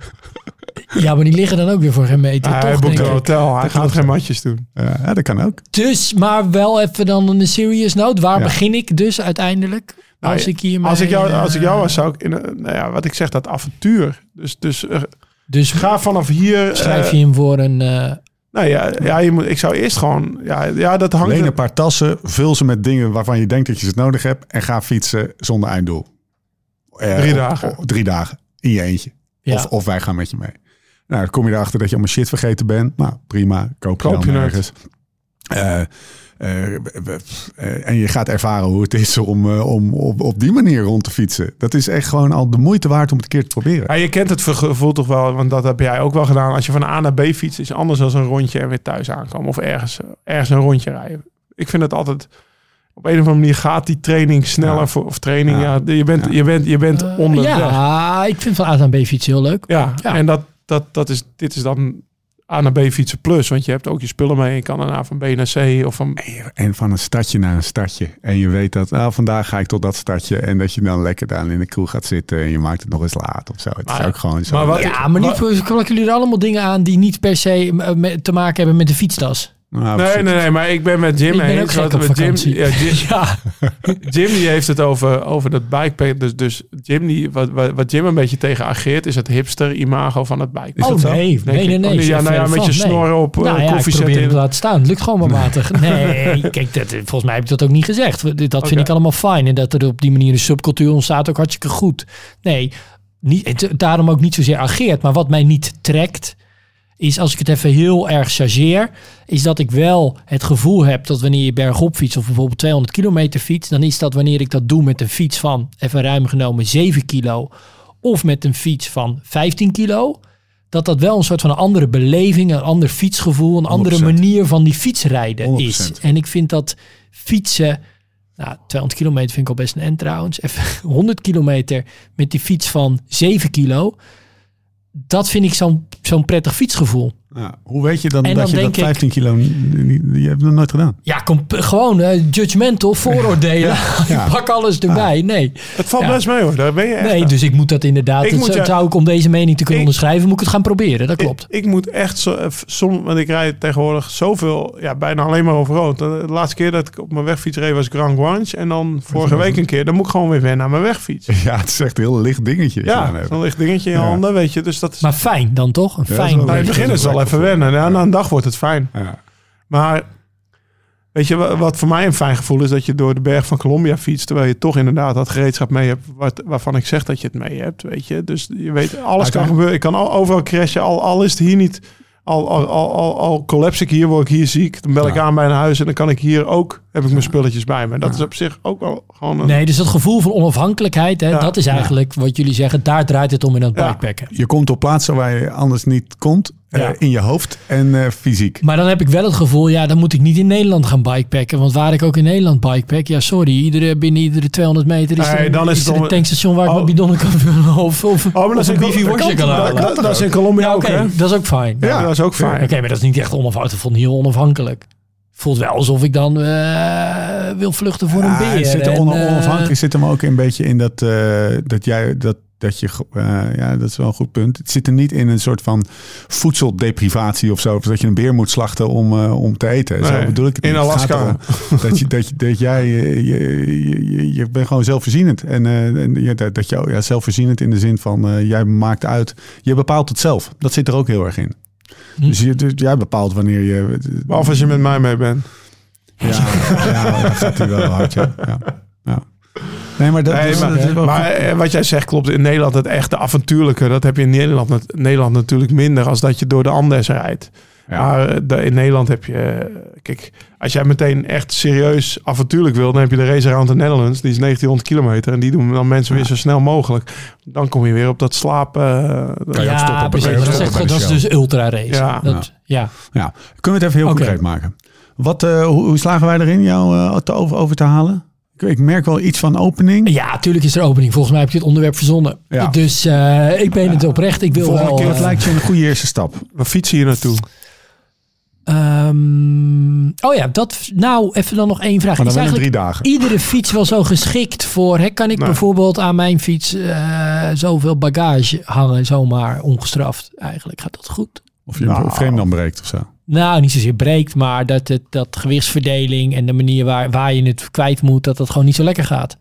C: Ja, maar die liggen dan ook weer voor geen meter.
B: hij
C: toch,
B: boekt
C: denk
B: een hotel. Hij gaat geen matjes doen.
A: Ja, dat kan ook.
C: Dus, maar wel even dan een serious note. Waar
A: Ja.
C: begin ik dus uiteindelijk?
B: Nou,
C: als ik hier
B: Als ik jou,
C: mee,
B: als ik
C: eh,
B: jou was, zou ik in een, nou ja, wat ik zeg, dat avontuur. Dus, dus eh,
C: Dus
B: ga vanaf hier.
C: schrijf
B: eh,
C: je hem voor een... eh,
B: nou ja, ja je moet, ik zou eerst gewoon. Ja, ja dat hangt.
A: Leen een paar tassen, vul ze met dingen waarvan je denkt dat je ze nodig hebt. En ga fietsen zonder einddoel. Eh,
B: Drie
A: op-
B: dagen.
A: op- drie dagen. In je eentje.
C: Ja.
A: Of, of wij gaan met je mee. Nou, dan kom je erachter dat je allemaal shit vergeten bent. Nou, prima. Koop je
B: Koop
A: dan
B: je het.
A: ergens. Eh, eh, eh, en je gaat ervaren hoe het is om, eh, om op, op die manier rond te fietsen. Dat is echt gewoon al de moeite waard om het een keer te proberen.
B: Ja, je kent het gevoel toch wel, want dat heb jij ook wel gedaan. Als je van A naar B fietst, is anders dan een rondje en weer thuis aankomen. Of ergens, ergens een rondje rijden. Ik vind het altijd... Op een of andere manier gaat die training sneller
A: Ja.
B: voor... Of training,
A: Ja.
B: ja. je, bent,
A: Ja.
B: je, bent, je bent. Ja,
C: Ja, ik vind van A naar B fietsen heel leuk. Ja.
B: en dat, dat, dat is, dit is dan A naar B fietsen plus. Want je hebt ook je spullen mee. Je kan daarna van B naar C of van...
A: En van een stadje naar een stadje. En je weet dat ah, vandaag ga ik tot dat stadje. En dat je dan lekker daar in de kroeg gaat zitten. En je maakt het nog eens laat of zo. Het is
B: Maar-
A: ook gewoon zo.
B: maar wat-
C: Ja, maar niet jullie er allemaal dingen aan die niet per se te maken hebben met de fietstas.
A: Nou,
B: Nee, nee, nee, maar ik ben met Jim
C: Ik ben ook
B: eens.
C: gek
B: want
C: op
B: met Jim, ja, Jim,
C: Ja,
B: Jim die heeft het over, over dat bikepack. Dus, dus Jim die, wat, wat, Jim een beetje tegen ageert, is het hipster imago van het bike.
A: Is
C: oh nee, nee, nee, nee.
B: Oh, ja,
C: zeg
B: nou ja, met je
C: nee.
B: snor op uh,
C: Nou ja, ik
B: koffie
C: probeer
B: zetten.
C: laten staan. Het lukt gewoon maar matig. Nee, kijk, dat, volgens mij heb ik dat ook niet gezegd. Dat vind ik allemaal fijn. En dat er op die manier een subcultuur ontstaat ook hartstikke goed. Nee, niet, daarom ook niet zozeer ageert. Maar wat mij niet trekt, is als ik het even heel erg chargeer, is dat ik wel het gevoel heb dat wanneer je bergop fiets of bijvoorbeeld 200 kilometer fiets, dan is dat wanneer ik dat doe met een fiets van, even ruim genomen, 7 kilo of met een fiets van 15 kilo, dat dat wel een soort van een andere beleving, een ander fietsgevoel, een andere
A: 100%.
C: manier van die fietsrijden is.
A: 100%.
C: En ik vind dat fietsen, nou 200 kilometer vind ik al best een end trouwens, even 100 kilometer met die fiets van 7 kilo, dat vind ik zo'n zo'n prettig fietsgevoel.
A: Ja, hoe weet je dan dat je dat
C: denk ik-
A: 15 kilo je hebt het nog nooit gedaan?
C: Ja, kom, gewoon eh, judgmental, vooroordelen.
A: Ja.
C: Ik pak alles erbij. Nee.
B: Het valt
C: Ja.
B: best mee hoor, daar ben je echt
C: nee,
B: aan.
C: dus ik moet dat inderdaad.
B: Ik
C: het
B: moet
C: zou,
B: ja-
C: zou ik om deze mening te kunnen
B: Ik-
C: onderschrijven, moet ik het gaan proberen. Dat klopt.
B: Ik, ik moet echt zo, eh, som, want ik rijd tegenwoordig zoveel, ja, bijna alleen maar over rood. De laatste keer dat ik op mijn wegfiets reed was Grand Guanche. En dan vorige week een keer, dan moet ik gewoon weer wennen aan mijn wegfiets.
A: Ja, het is echt een heel licht dingetje.
B: Ja,
A: Ja,
B: zo'n licht dingetje in je
A: Ja.
B: handen, weet je. Dus dat is,
C: Maar fijn dan toch? Een
A: dat
C: fijn.
A: wel
B: nou, in even wennen. Ja, na een dag wordt het fijn.
A: Ja.
B: Maar weet je, wa- wat voor mij een fijn gevoel is dat je door de berg van Colombia fietst, terwijl je toch inderdaad dat gereedschap mee hebt, wat, waarvan ik zeg dat je het mee hebt, weet je. Dus je weet, alles kan gebeuren. Ik kan al, overal crashen, al, al is het hier niet, al, al, al, al, collapse ik hier, word ik hier ziek, dan bel ik aan bij een huis en dan kan ik hier ook, heb ik mijn spulletjes bij me. Dat is op zich ook wel gewoon een...
C: Nee, dus dat gevoel van onafhankelijkheid, hè,
B: Ja.
C: dat is eigenlijk wat jullie zeggen. Daar draait het om in het
B: Ja.
C: bikepacken.
A: Je komt op plaatsen waar je anders niet komt. eh,
C: Ja.
A: in je hoofd en eh, fysiek.
C: Maar dan heb ik wel het gevoel, ja, dan moet ik niet in Nederland gaan bikepacken. Want waar ik ook in Nederland bikepack, ja, sorry, iedere, binnen iedere 200 meter is, er,
B: dan is
C: is
B: het
C: er een tankstation waar ik
B: Oh.
C: mijn bidonnen kan vullen. Of, of,
B: Oh, maar dat
C: of
B: is
C: een
B: dat,
C: kan halen.
B: dat, dat is in Colombia
C: Ja,
B: ook,
C: oké,
B: hè?
C: dat is ook fijn.
B: Ja, dat is ook fijn.
C: Oké, maar dat is niet echt onafhankelijk. Dat voelt niet heel onafhankelijk. Voelt wel alsof ik dan eh, wil vluchten voor een beer.
A: zit er
C: en,
A: on-
C: eh,
A: onafhankelijk zit hem ook een beetje in dat, eh, dat jij dat, dat je eh, ja dat is wel een goed punt. Het zit er niet in een soort van voedseldeprivatie of zo, of dat je een beer moet slachten om, eh, om te eten. zo bedoel ik het
B: in
A: niet.
B: Alaska.
A: dat je dat, je, dat jij je, je, je, je bent gewoon zelfvoorzienend en, eh, en je- dat, dat jou ja, zelfvoorzienend in de zin van eh, jij maakt uit, je bepaalt het zelf. Dat zit er ook heel erg in.
C: Hm.
A: Dus, je, dus jij bepaalt wanneer je.
B: Behalve als je met mij mee bent.
A: Ja, ja, dat gaat hij wel hard. Ja. Ja. Ja. Nee, maar dat,
B: Nee,
A: is,
B: maar,
A: dat is wel
B: maar,
A: goed.
B: eh, wat jij zegt klopt. In Nederland het echte avontuurlijke. Dat heb je in Nederland, Nederland natuurlijk minder. Als dat je door de Andes rijdt.
A: Ja.
B: Maar eh, de- in Nederland heb je... eh, Kijk, als jij meteen echt serieus avontuurlijk wil... dan heb je de Race Around the Netherlands. Die is 1900 kilometer. En die doen dan mensen weer zo snel mogelijk. Dan kom je weer op dat
A: ook stoppen
C: Ja, precies. Dat is, dat is dus ultra race.
B: Ja.
C: Dat, ja.
A: Ja. Kunnen we het even heel concreet maken? Wat, eh, hoe, hoe slagen wij erin jou te over, over te halen? Ik, ik merk wel iets van opening.
C: Ja, natuurlijk is er opening. Volgens mij heb je het onderwerp verzonnen.
A: Ja.
C: Dus eh, ik ben het oprecht. Ik wil
A: Volgende
C: wel...
A: keer
C: eh,
A: lijkt je een goede eerste stap.
B: We fietsen hier naartoe.
C: Ehm, oh ja, dat... Nou, even dan nog één vraag.
A: Maar
C: Is
A: dan
C: eigenlijk
A: drie dagen.
C: iedere fiets wel zo geschikt voor... Hè, kan ik
B: Nee.
C: bijvoorbeeld aan mijn fiets eh, zoveel bagage hangen, zomaar ongestraft? Eigenlijk gaat dat goed.
A: Of je
B: Nou.
A: een frame dan breekt of zo.
C: Nou, niet zozeer breekt, maar dat, het, dat gewichtsverdeling en de manier waar, waar je het kwijt moet, dat dat gewoon niet zo lekker gaat.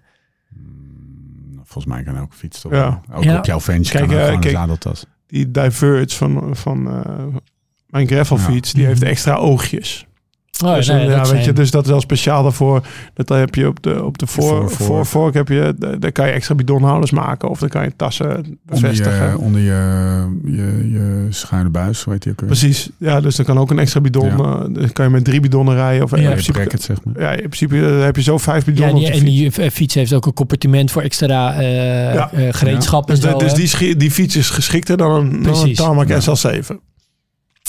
A: Volgens mij kan elke fiets toch.
B: Ja.
A: Ook
C: Ja.
A: op jouw
B: Kijk,
A: kan gewoon
B: kijk.
A: een zadeltas.
B: Die Diverge van, van eh, mijn gravelfiets... die heeft extra oogjes.
C: Oh,
B: dus,
C: nee,
B: ja,
C: dat
B: weet
C: zijn-
B: je, dus dat is wel speciaal daarvoor. Dat dan heb je op de, op de voor,
A: voor-
B: voor, vork heb je, da- daar kan je extra bidonhouders maken. Of dan kan je tassen
A: Onder
B: bevestigen.
A: je, onder je, je, je schuine buis, ook weer?
B: Precies. Ja, dus dan kan ook een extra bidon.
A: Ja.
B: eh, dan kan je met drie bidonnen rijden. Of
C: Ja,
B: in
A: Ja, je
B: principe,
A: bracket, zeg maar.
B: ja, in principe eh, heb je zo vijf
C: ja,
B: bidonnen
C: die,
B: op
C: en
B: fiets.
C: die eh, fiets heeft ook een compartiment voor extra eh,
B: Ja.
C: eh, gereedschap
B: Dus,
C: en zo.
B: dus die, die fiets is geschikter dan een, dan een
C: Precies.
B: Tarmac
A: Ja.
B: SL7.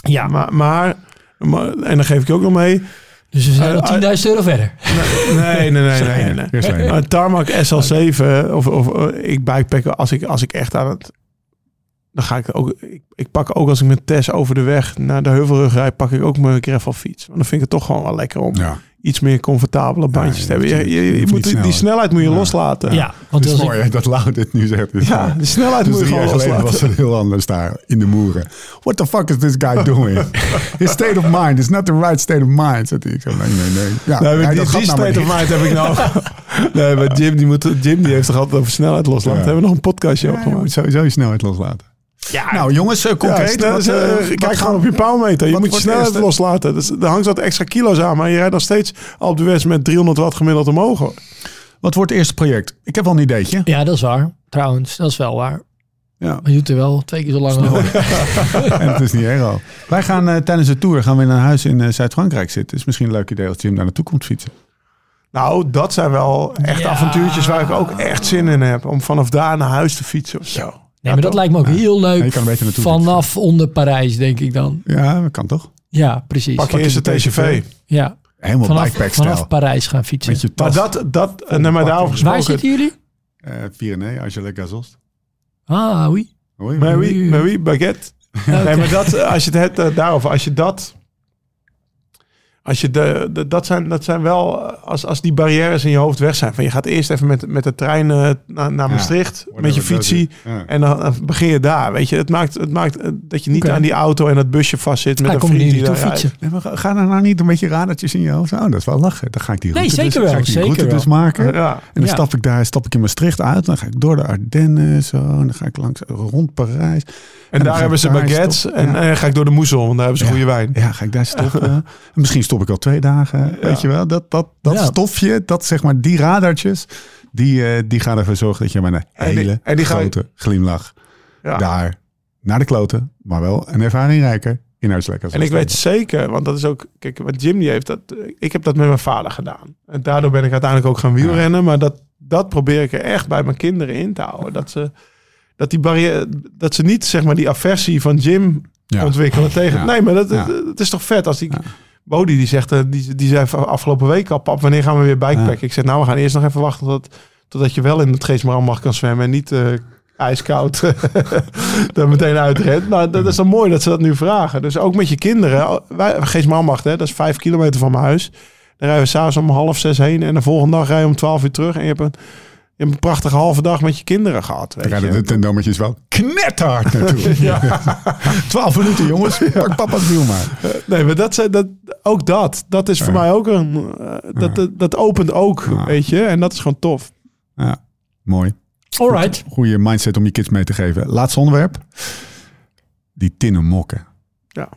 C: Ja,
B: Maar, maar, maar- en dan geef ik je ook nog mee.
C: dus we zijn
B: eh,
C: al 10.000 euro verder.
B: Nee, nee, nee, nee. nee, nee. Een Tarmac SL7 of, of eh, ik bikepacken als ik, als ik echt aan het... Dan ga ik ook... Ik, ik pak ook als ik met Tess over de weg naar de heuvelrug rijd, pak ik ook mijn gravelfiets. Want dan vind ik het toch gewoon wel lekker om
A: Ja.
B: Iets meer comfortabele bandjes
A: Ja,
B: te hebben. Je,
A: je-
B: moet die, snelheid moet je
A: Ja.
B: loslaten.
C: Ja, want
A: Het is mooi
C: ik,
A: dat Lau dit nu zegt. Dus
B: Ja, de snelheid
A: Dus
B: moet je gewoon
A: geleden
B: loslaten.
A: was het heel anders daar in de moeren. What the fuck is this guy doing? His state of mind is not the right state of mind. Zat hij. Ik zo, nee, nee, nee. Ja,
B: Nee, die,
A: dat
B: die state of
A: niet.
B: mind heb ik nou. nee, maar Jim die, moet, Jim die heeft toch altijd over snelheid loslaten. Hebben we nog een podcastje
A: Ja,
B: over
A: je moet
B: gemaakt.
A: sowieso je snelheid loslaten.
C: Ja,
A: Nou jongens, eh, concreet.
B: Ja,
A: wat, eh,
B: kijk gewoon op je paalmeter. Je moet je snelheid loslaten. Dus, er hangt wat extra kilo's aan, maar je rijdt nog steeds op de weg met 300 watt gemiddeld omhoog. hoor.
A: Wat wordt het eerste project? Ik heb wel een ideetje.
C: ja, dat is waar. Trouwens, dat is wel waar.
A: Ja.
C: Maar je doet er wel twee keer zo lang over.
A: en het is niet erg al. Wij gaan eh, tijdens de tour gaan we in een huis in Zuid-Frankrijk zitten. Het is misschien een leuk idee als Jim daar naartoe komt fietsen.
B: Nou, dat zijn wel echt
C: Ja.
B: avontuurtjes waar ik ook echt zin in heb. Om vanaf daar naar huis te fietsen of zo.
C: Nee, maar dat lijkt me ook heel
A: Ja,
C: leuk
A: je kan een beetje naartoe
C: vanaf onder Parijs, denk ik dan.
A: Ja, dat kan toch?
C: Ja, precies.
B: Pak je eerst de TCV.
C: Ja,
A: Helemaal
C: vanaf,
A: bikepack-stijl.
C: vanaf Parijs gaan fietsen.
A: Met je
B: Maar dat, dat en nee, maar daarover
C: Waar
B: gesproken.
C: zitten jullie?
A: Eh Pyrenee, Angela Gazost.
C: Ah, oui.
B: Maar wie, maar wie, baguette.
C: Oké.
B: Nee, maar dat, eh, als je het hebt eh, daarover, als je dat... als je de, de- dat, zijn, dat zijn wel, als, als die barrières in je hoofd weg zijn. Van je gaat eerst even met, met de trein eh, naar, naar
A: Ja.
B: Maastricht, met je fietsie.
A: Ja.
B: En dan, dan begin je daar, weet je. Het maakt, het maakt eh, dat je niet aan die auto en dat busje vastzit met
C: Hij
B: een
C: komt
B: vriend die daar
C: fietsen.
A: Nee, maar ga- ga er nou niet een beetje radertjes in je hoofd? Oh, dat is wel lachen. Dan ga ik die
C: Nee,
A: route,
C: zeker
A: dus,
C: wel,
A: ga ik die
C: zeker
A: route
C: wel.
A: dus maken.
B: Ja.
A: En dan
C: Ja.
A: stap ik daar, stap ik in Maastricht uit. Dan ga ik door de Ardennen zo. En dan ga ik langs rond Parijs.
B: En,
A: dan
B: daar hebben ze baguettes. En,
A: Ja.
B: en ga ik door de moezel, want daar hebben ze
A: Ja.
B: goede wijn.
A: Ja, ga ik daar stoppen. En Misschien stop ik al twee dagen. Weet je wel, dat, dat, dat stofje, dat zeg maar die radartjes, die, eh, die gaan ervoor zorgen dat je met een
B: En die-
A: hele
B: en die je-
A: grote glimlach
B: Ja.
A: daar naar de kloten, maar wel een ervaringrijker inhoudslekker.
B: En ik weet zeker, want dat is ook, kijk, wat Jim die heeft dat, ik heb dat met mijn vader gedaan. En daardoor ben ik uiteindelijk ook gaan wielrennen, maar dat, dat probeer ik er echt bij mijn kinderen in te houden. Dat ze, dat die barrière, dat ze niet zeg maar die aversie van Jim
A: Ja.
B: ontwikkelen tegen.
A: Ja.
B: Nee, maar dat, het is toch vet als die. Bodie die zegt, eh, die, die zei afgelopen week al, pap, wanneer gaan we weer bikepacken?
A: Ja.
B: Ik zeg, nou, we gaan eerst nog even wachten tot, totdat je wel in het Geesmaran kan zwemmen en niet eh, ijskoud er meteen uitrent. Nou, dat is dan mooi dat ze dat nu vragen. Dus ook met je kinderen. Wij, hè, dat is vijf kilometer van mijn huis. Daar rijden we s'avonds om half zes heen en de volgende dag rij je om twaalf uur terug. En je hebt een, je hebt een prachtige halve dag met je kinderen gehad. Weet je.
A: gaan de tendommetjes wel knetterhard naartoe. Twaalf minuten jongens, pak papa's wiel maar.
B: Nee, maar dat, zijn- dat, ook dat. Dat is voor mij ook een... eh, dat, dat, dat opent ook,
A: Ja.
B: weet je. En dat is gewoon tof.
A: Ja, mooi.
C: Alright.
A: Goede mindset om je kids mee te geven. Laatste onderwerp. Die tinnen mokken.
B: Ja.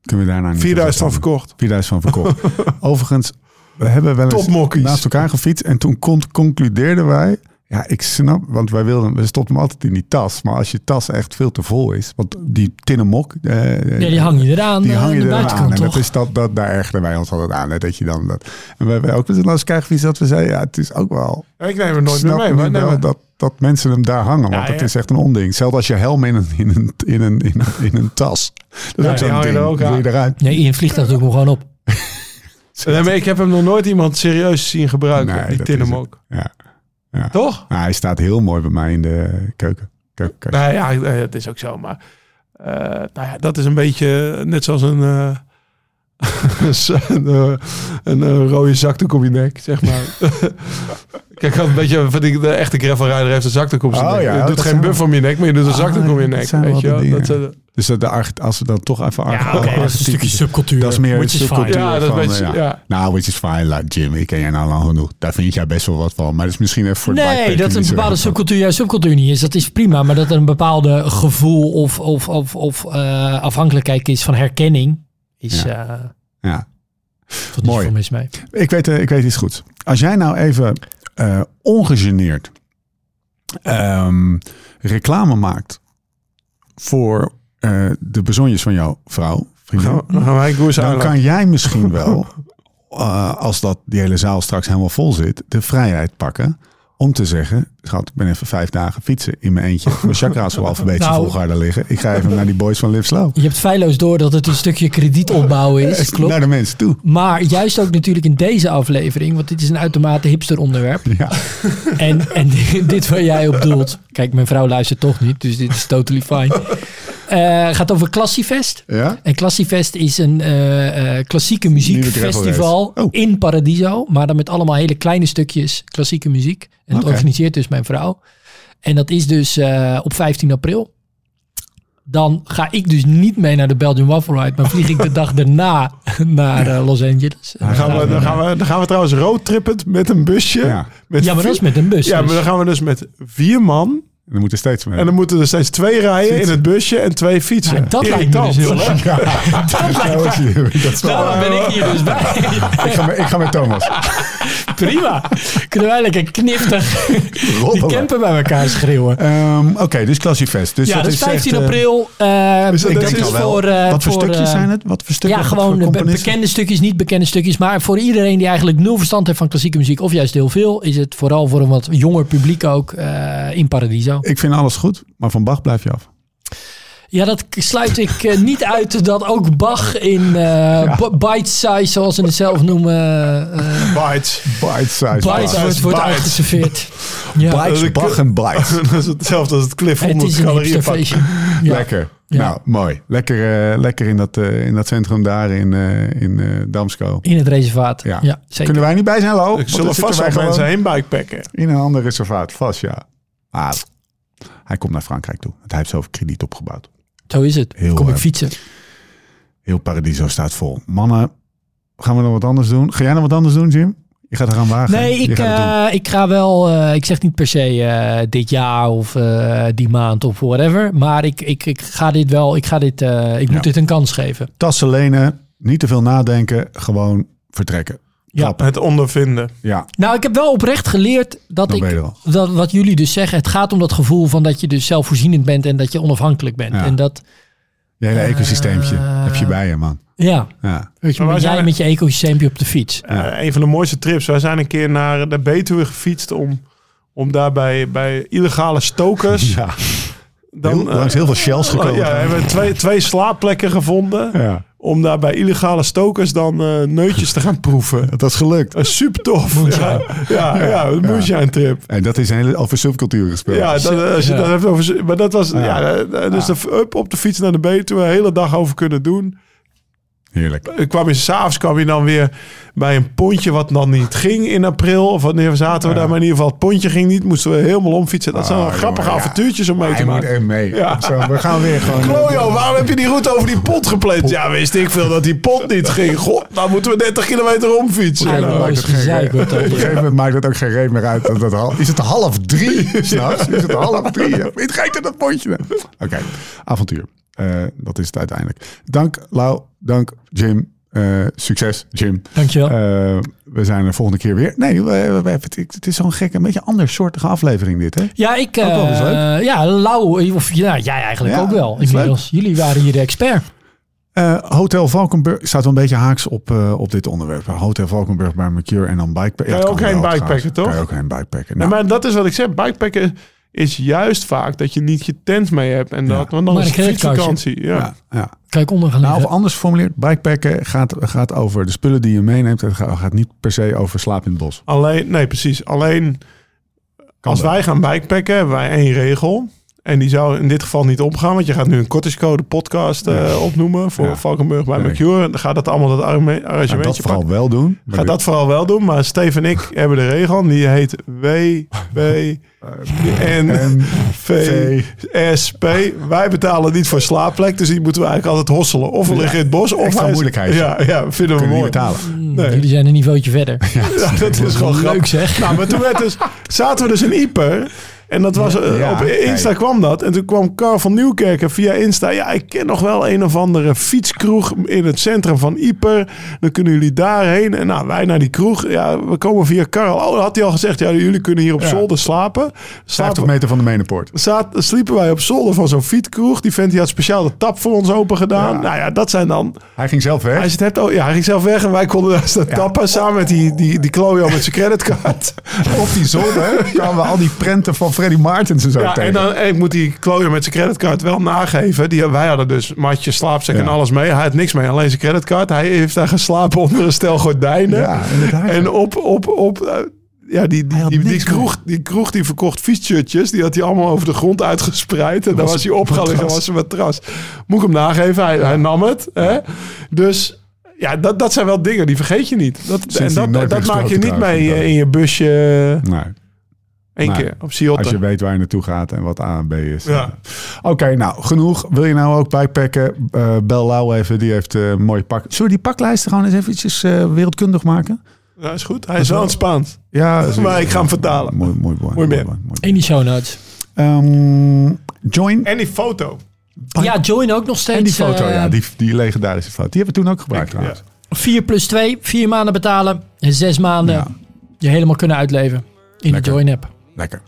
A: Kunnen we daarna niet
B: 4000 van verkocht.
A: 4000 van verkocht. Overigens, we hebben wel eens naast elkaar gefietst. En toen con- concludeerden wij... Ja, ik snap, want wij wilden, we stopten hem altijd in die tas. Maar als je tas echt veel te vol is, want die tinnen mok, eh,
C: Ja, die hang je eraan
A: die
C: eh,
A: hang
C: aan
A: je
C: de
A: er aan.
C: buitenkant,
A: En dat is dat, dat, daar ergeren wij ons altijd aan. Hè, dat je dan dat. En we hebben ook eens naast elkaar gefietst dat we zeiden, ja, het is ook wel
B: Ik neem er nooit meer mee. Maar, nee,
A: wel
B: maar-
A: dat, dat mensen hem daar hangen. Want
B: Ja,
A: het
B: ja.
A: is echt een onding. Zelfs als je helm in een, in een, in een, in een, in een tas. Dat is
B: Ja,
A: ook
B: die
A: zo'n
B: hang je
A: ding.
B: er ook
A: je
B: aan.
A: eruit.
C: Nee, in een vliegtuig doe ik hem gewoon op.
B: Nee, maar ik heb hem nog nooit iemand serieus zien gebruiken,
A: Nee,
B: die tinnenmok.
A: Ja. ja.
B: Toch?
A: Nou, hij staat heel mooi bij mij in de keuken. keuken.
B: Nou ja, nee, het is ook zo. Maar eh, nou ja, dat is een beetje net zoals een, eh, een, eh, een, eh, rode zakdoek om je nek, zeg maar. Kijk, een beetje van die, de echte gravelrijder heeft een zakdoek om zijn
A: Oh
B: nek.
A: ja,
B: je
A: dat
B: doet geen
A: zijn
B: buff om je nek, maar je doet een
A: Ah,
B: zakdoek om je
A: dat
B: nek.
A: zijn
B: Weet
A: wel
B: je. Dat, eh,
A: Dus dat de, als we dan toch even...
C: Ja, oké, dat is een stukje subcultuur.
A: Dat is meer
C: Which is
A: subcultuur.
C: fine.
B: Ja, dat
A: van, eh,
B: ja.
A: Nou, which is fine. Like Jim, ik ken jij nou lang genoeg. Daar vind jij best wel wat van. Maar dat is misschien even voor de
C: Nee, dat een bepaalde subcultuur juist subcultuur niet is, dat is prima. Maar dat er een bepaalde gevoel of, of, of, of eh, afhankelijkheid is van herkenning, is
A: Ja.
C: eh
A: Ja.
C: tot
A: Mooi.
C: voor mis mee.
A: Ik weet, eh, ik weet iets goeds. Als jij nou even eh, ongegeneerd ehm, reclame maakt voor eh, de bezonjes van jouw vrouw, vriendin,
B: gaan we- dan gaan wij een koers
A: dan
B: aanleggen.
A: kan jij misschien wel, eh, als dat die hele zaal straks helemaal vol zit, de vrijheid pakken om te zeggen, schat, ik ben even vijf dagen fietsen in mijn eentje. Mijn chakra's op alfabetische
C: Nou.
A: volgorde liggen. Ik ga even naar die boys van Live Slow.
C: Je hebt feilloos door dat het een stukje krediet opbouwen is, klopt.
A: Naar de mensen toe.
C: Maar juist ook natuurlijk in deze aflevering, want dit is een uitermate hipster onderwerp.
A: Ja.
C: En, en dit waar jij op doelt. Kijk, mijn vrouw luistert toch niet, dus dit is totally fine. Eh gaat over Classiefest.
A: ja?
C: En Classiefest is een eh, eh, klassieke muziekfestival.
A: Oh.
C: in Paradiso. Maar dan met allemaal hele kleine stukjes klassieke muziek. En dat
A: Oké.
C: organiseert dus mijn vrouw. En dat is dus eh, op 15 april. Dan ga ik dus niet mee naar de Belgian Waffle Ride. Maar vlieg ik de dag daarna naar Los Angeles.
B: Dan gaan, we, dan, gaan we, dan gaan we trouwens roadtrippend met een busje.
A: Ja.
B: Met
C: ja, maar dat is met een bus.
B: Ja,
C: dus.
B: maar dan gaan we dus met vier man.
A: En dan moeten steeds meer.
B: En dan moeten er steeds twee rijden in het busje en twee fietsen.
C: Ja, dat lijkt me dus heel leuk. Dat lijkt me-
A: dat
C: Daarom ben ik hier dus bij.
A: ik, ga met, ik ga met Thomas.
C: Prima. Kunnen wij lekker kniftig die camper bij elkaar schreeuwen.
A: Ehm, Oké, dus Classiefest. Dus
C: ja,
A: dat
C: dus
A: is
C: 15
A: echt, eh,
C: april. eh,
B: dat-
C: dat
B: dat
C: is voor... eh,
A: wat voor, stukjes zijn het? Wat voor stukjes?
C: Ja, gewoon be- bekende stukjes, niet bekende stukjes. Maar voor iedereen die eigenlijk nul verstand heeft van klassieke muziek, of juist heel veel, is het vooral voor een wat jonger publiek ook eh, in Paradiso.
A: Ik vind alles goed, maar van Bach blijf je af.
C: Ja, dat sluit ik eh, niet uit dat ook Bach in eh, b- bite size, zoals ze het zelf noemen, eh
B: Bites.
A: Bite size.
C: bites
B: Bites,
C: wordt, wordt
B: bites.
C: uitgeserveerd. Ja,
A: Bites, Bach en bites.
B: dat is hetzelfde als het Cliff
C: het
B: 100
C: is een
B: calorieën.
C: Ja.
A: Lekker.
C: Ja.
A: Nou, mooi. Lekker, eh, lekker in, dat, eh, in dat centrum daar in, eh in eh, Damsko.
C: In het reservaat.
A: Ja.
C: Ja, zeker.
A: Kunnen wij niet bij zijn, Lo?
B: Zullen vast wel
A: wij
B: mensen heen bikepacken.
A: In een ander reservaat, vast ja. Ah, hij komt naar Frankrijk toe. Want hij heeft zoveel krediet opgebouwd.
C: Zo is het.
A: Heel,
C: Kom ik
A: eh,
C: fietsen.
A: Heel Paradiso staat vol. Mannen, gaan we nog wat anders doen? Ga jij nog wat anders doen, Jim? Je gaat eraan wagen.
C: Nee, ik, eh, ik ga wel, eh, ik zeg niet per se dit jaar of die maand of whatever. Maar ik, ik, ik ga dit wel, ik, ga dit, ik moet dit een kans geven.
A: Tassen lenen, niet te veel nadenken, gewoon vertrekken.
C: Ja.
B: Het ondervinden.
A: Ja,
C: Nou, ik heb wel oprecht geleerd dat
A: dan
C: ik, dat, wat jullie dus zeggen, het gaat om dat gevoel van dat je dus zelfvoorzienend bent en dat je onafhankelijk bent.
A: Ja.
C: En dat,
A: Je hele ecosysteempje
C: Eh,
A: heb je bij je, man.
C: ja,
A: Ja.
C: weet je,
B: Maar
C: jij met je ecosysteempje op de fiets.
B: Eh, een van de mooiste trips. Wij zijn een keer naar de Betuwe gefietst om, om daar bij, bij illegale stokers.
A: ja.
B: Dan,
A: heel, langs
B: eh,
A: heel veel shells gekomen.
B: Ja, we hebben twee, twee slaapplekken gevonden.
A: ja.
B: Om daar bij illegale stokers dan eh, neutjes te gaan proeven.
A: Het was gelukt.
B: Uh, super tof. Ja, ja, ja, een moonshine trip.
A: En dat is een hele, over subcultuur gespeeld.
B: Ja, dat, als je
C: Ja.
B: dat hebt over. Maar dat was.
A: Ja.
B: Ja, eh, dus
A: Ja.
B: de, up op de fiets naar de Betuwe, een hele dag over kunnen doen.
A: Heerlijk.
B: Ik kwam je s'avonds kwam je dan weer bij een pontje wat dan niet ging in april. Of wanneer zaten we
A: Ja.
B: daar. Maar in ieder geval, het pontje ging niet. Moesten we helemaal omfietsen. Dat zijn
A: Oh,
B: wel grappige
A: jongen, ja.
B: avontuurtjes om mee
A: Hij
B: te
A: moet
B: maken.
A: er mee.
B: Ja.
A: Zo, we gaan weer gewoon...
B: Klojo, waarom heb je die route over die pont gepland? Ja, wist ik veel dat die pont niet ging. God, nou moeten we 30 kilometer omfietsen.
A: Ja, dan
C: Eindeloos
A: maakt het geen. Op een gegeven moment maakt het ook geen reet meer uit. Dat het is het half drie s'nachts? Is het half drie? Wie rijdt er dat pontje? Oké, avontuur. Eh, dat is het uiteindelijk. Dank Lau, dank Jim. Eh, succes Jim.
C: Dankjewel.
A: Eh, we zijn er volgende keer weer. Nee, we, we- het, het is zo'n gekke, een beetje andersoortige aflevering dit, hè?
C: ja, ik,
A: ook wel
C: eh, ja, Lau, of ja, jij eigenlijk
A: Ja,
C: ook wel. Inmiddels. Jullie waren hier de expert.
A: Eh, Hotel Valkenburg staat wel een beetje haaks op, eh, op dit onderwerp. Hotel Valkenburg bij Mercure en dan bikepacken.
B: Kan je ook geen bikepacken, toch?
A: Kan je ook geen bikepacken.
B: Ja,
A: Nou,
B: maar dat is wat ik zeg. Bikepacken is juist vaak dat je niet je tent mee hebt. En dat,
A: Ja.
B: want dan
C: Maar
B: is
C: een
B: het fietsvakantie. Ja.
A: ja, ja.
C: Kijk onder gaan
A: Nou, of anders geformuleerd, bikepacken gaat, gaat over de spullen die je meeneemt. Het gaat, gaat niet per se over slaap in het bos.
B: Alleen, nee, precies. Alleen als
A: wel.
B: wij gaan bikepacken, hebben wij één regel. En die zou in dit geval niet opgaan, want je gaat nu een kortingscode podcast eh, opnoemen voor
A: Ja.
B: Valkenburg bij
A: Nee.
B: Mercure. Dan gaat dat allemaal dat arrangeme-
A: Ga dat vooral
B: pakken.
A: wel doen.
B: Ga dat vooral wel doen, maar Steve en ik hebben de regel. en Die heet W, B, N,
A: En
B: V, S, P. Wij betalen niet voor slaapplek, dus die moeten we eigenlijk altijd hosselen. Of we liggen in het bos, of
A: Extra moeilijkheid.
B: Ja, ja, vinden we
A: kunnen
B: mooi.
A: betalen.
B: Nee.
C: Jullie zijn een niveautje verder.
B: Ja, dat is gewoon
C: Leuk
B: grappig.
C: zeg.
B: Nou, maar toen werd dus, zaten we dus in Ieper. En dat was, eh,
A: Ja,
B: op Insta
A: kijk.
B: kwam dat. En toen kwam Carl van Nieuwkerken via Insta. Ja, ik ken nog wel een of andere fietskroeg in het centrum van Ieper. Dan kunnen jullie daarheen. En nou, wij naar die kroeg. Ja, we komen via Carl. Oh, had hij al gezegd. Ja, jullie kunnen hier op
A: Ja.
B: zolder slapen.
A: 50
B: slapen
A: meter van de Menenpoort.
B: Zat, sliepen wij op zolder van zo'n fietskroeg. Die vent die had speciaal de tap voor ons open gedaan.
A: Ja.
B: Nou ja, dat zijn dan...
A: Hij ging zelf weg.
B: Als je het hebt, oh, ja, hij ging zelf weg en wij konden daar staan tappen samen met die, die, die klojo met zijn creditcard.
A: Op die zolder kwamen we al die prenten van Freddy Martens en zo
B: Ja,
A: tegen.
B: en dan en ik moet die klojo met zijn creditcard wel nageven. Die, wij hadden dus matje, slaapzak en alles mee. Hij had niks mee, alleen zijn creditcard. Hij heeft daar geslapen onder een stel gordijnen.
A: Ja, inderdaad.
B: En op, op, op eh, ja, die, die, die, kroeg, die kroeg die verkocht fietsshirtjes. Die had hij allemaal over de grond uitgespreid. En daar
A: Was
B: hij. Dat
A: matras.
B: was een matras. Moet ik hem nageven. Hij, hij nam het. Hè? Dus ja, dat, dat zijn wel dingen. Die vergeet je niet. Dat, en dat, dat maak je niet mee eh, in je busje.
A: Nee.
B: Eén keer op Ciotte.
A: Als je weet waar je naartoe gaat en wat A en B is.
B: Ja.
A: Oké, nou, genoeg. Wil je nou ook bikepacken? Eh bel Lau even, die heeft eh, een mooi pak. Zullen we die paklijsten gewoon eens eventjes eh, wereldkundig maken?
B: Ja, is goed. Hij is wel het Spaans.
A: Ja, is-
B: Maar ik ga hem vertalen.
A: Mooi, mooi, mooi.
B: Mooi meer.
A: mooi, mooi.
C: In die show notes.
A: Ehm, join.
B: En die foto.
C: Ja, join ook nog steeds.
A: En die foto,
C: eh,
A: ja, die, die legendarische foto. Die hebben we toen ook gebruikt
B: Ik-
A: trouwens.
C: 4 plus 2, 4 maanden betalen. En 6 maanden
A: Ja.
C: je helemaal kunnen uitleven. In
A: Lekker.
C: de Join app.
A: Lekker.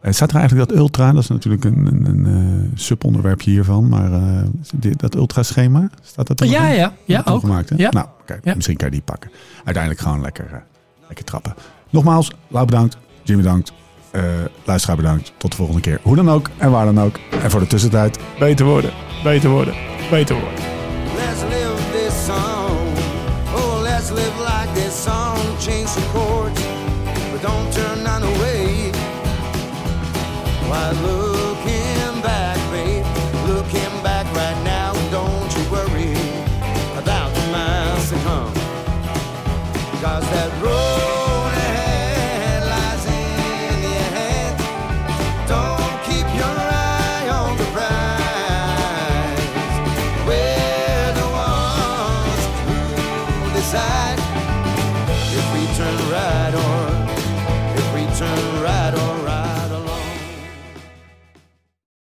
A: En staat er eigenlijk dat ultra, dat is natuurlijk een, een, een eh, subonderwerpje hiervan, maar eh, dit- dat ultra schema, staat dat er
C: Ja,
A: in?
C: ja, ja, ook.
A: Gemaakt, hè?
C: Ja.
A: Nou,
C: Ja.
A: misschien kan je die pakken. Uiteindelijk gewoon lekker, eh, lekker trappen. Nogmaals, Lau bedankt, Jim bedankt. Eh luisteraar bedankt. Tot de volgende keer. Hoe dan ook en waar dan ook. En voor de tussentijd.
D: Beter worden, beter worden, beter worden.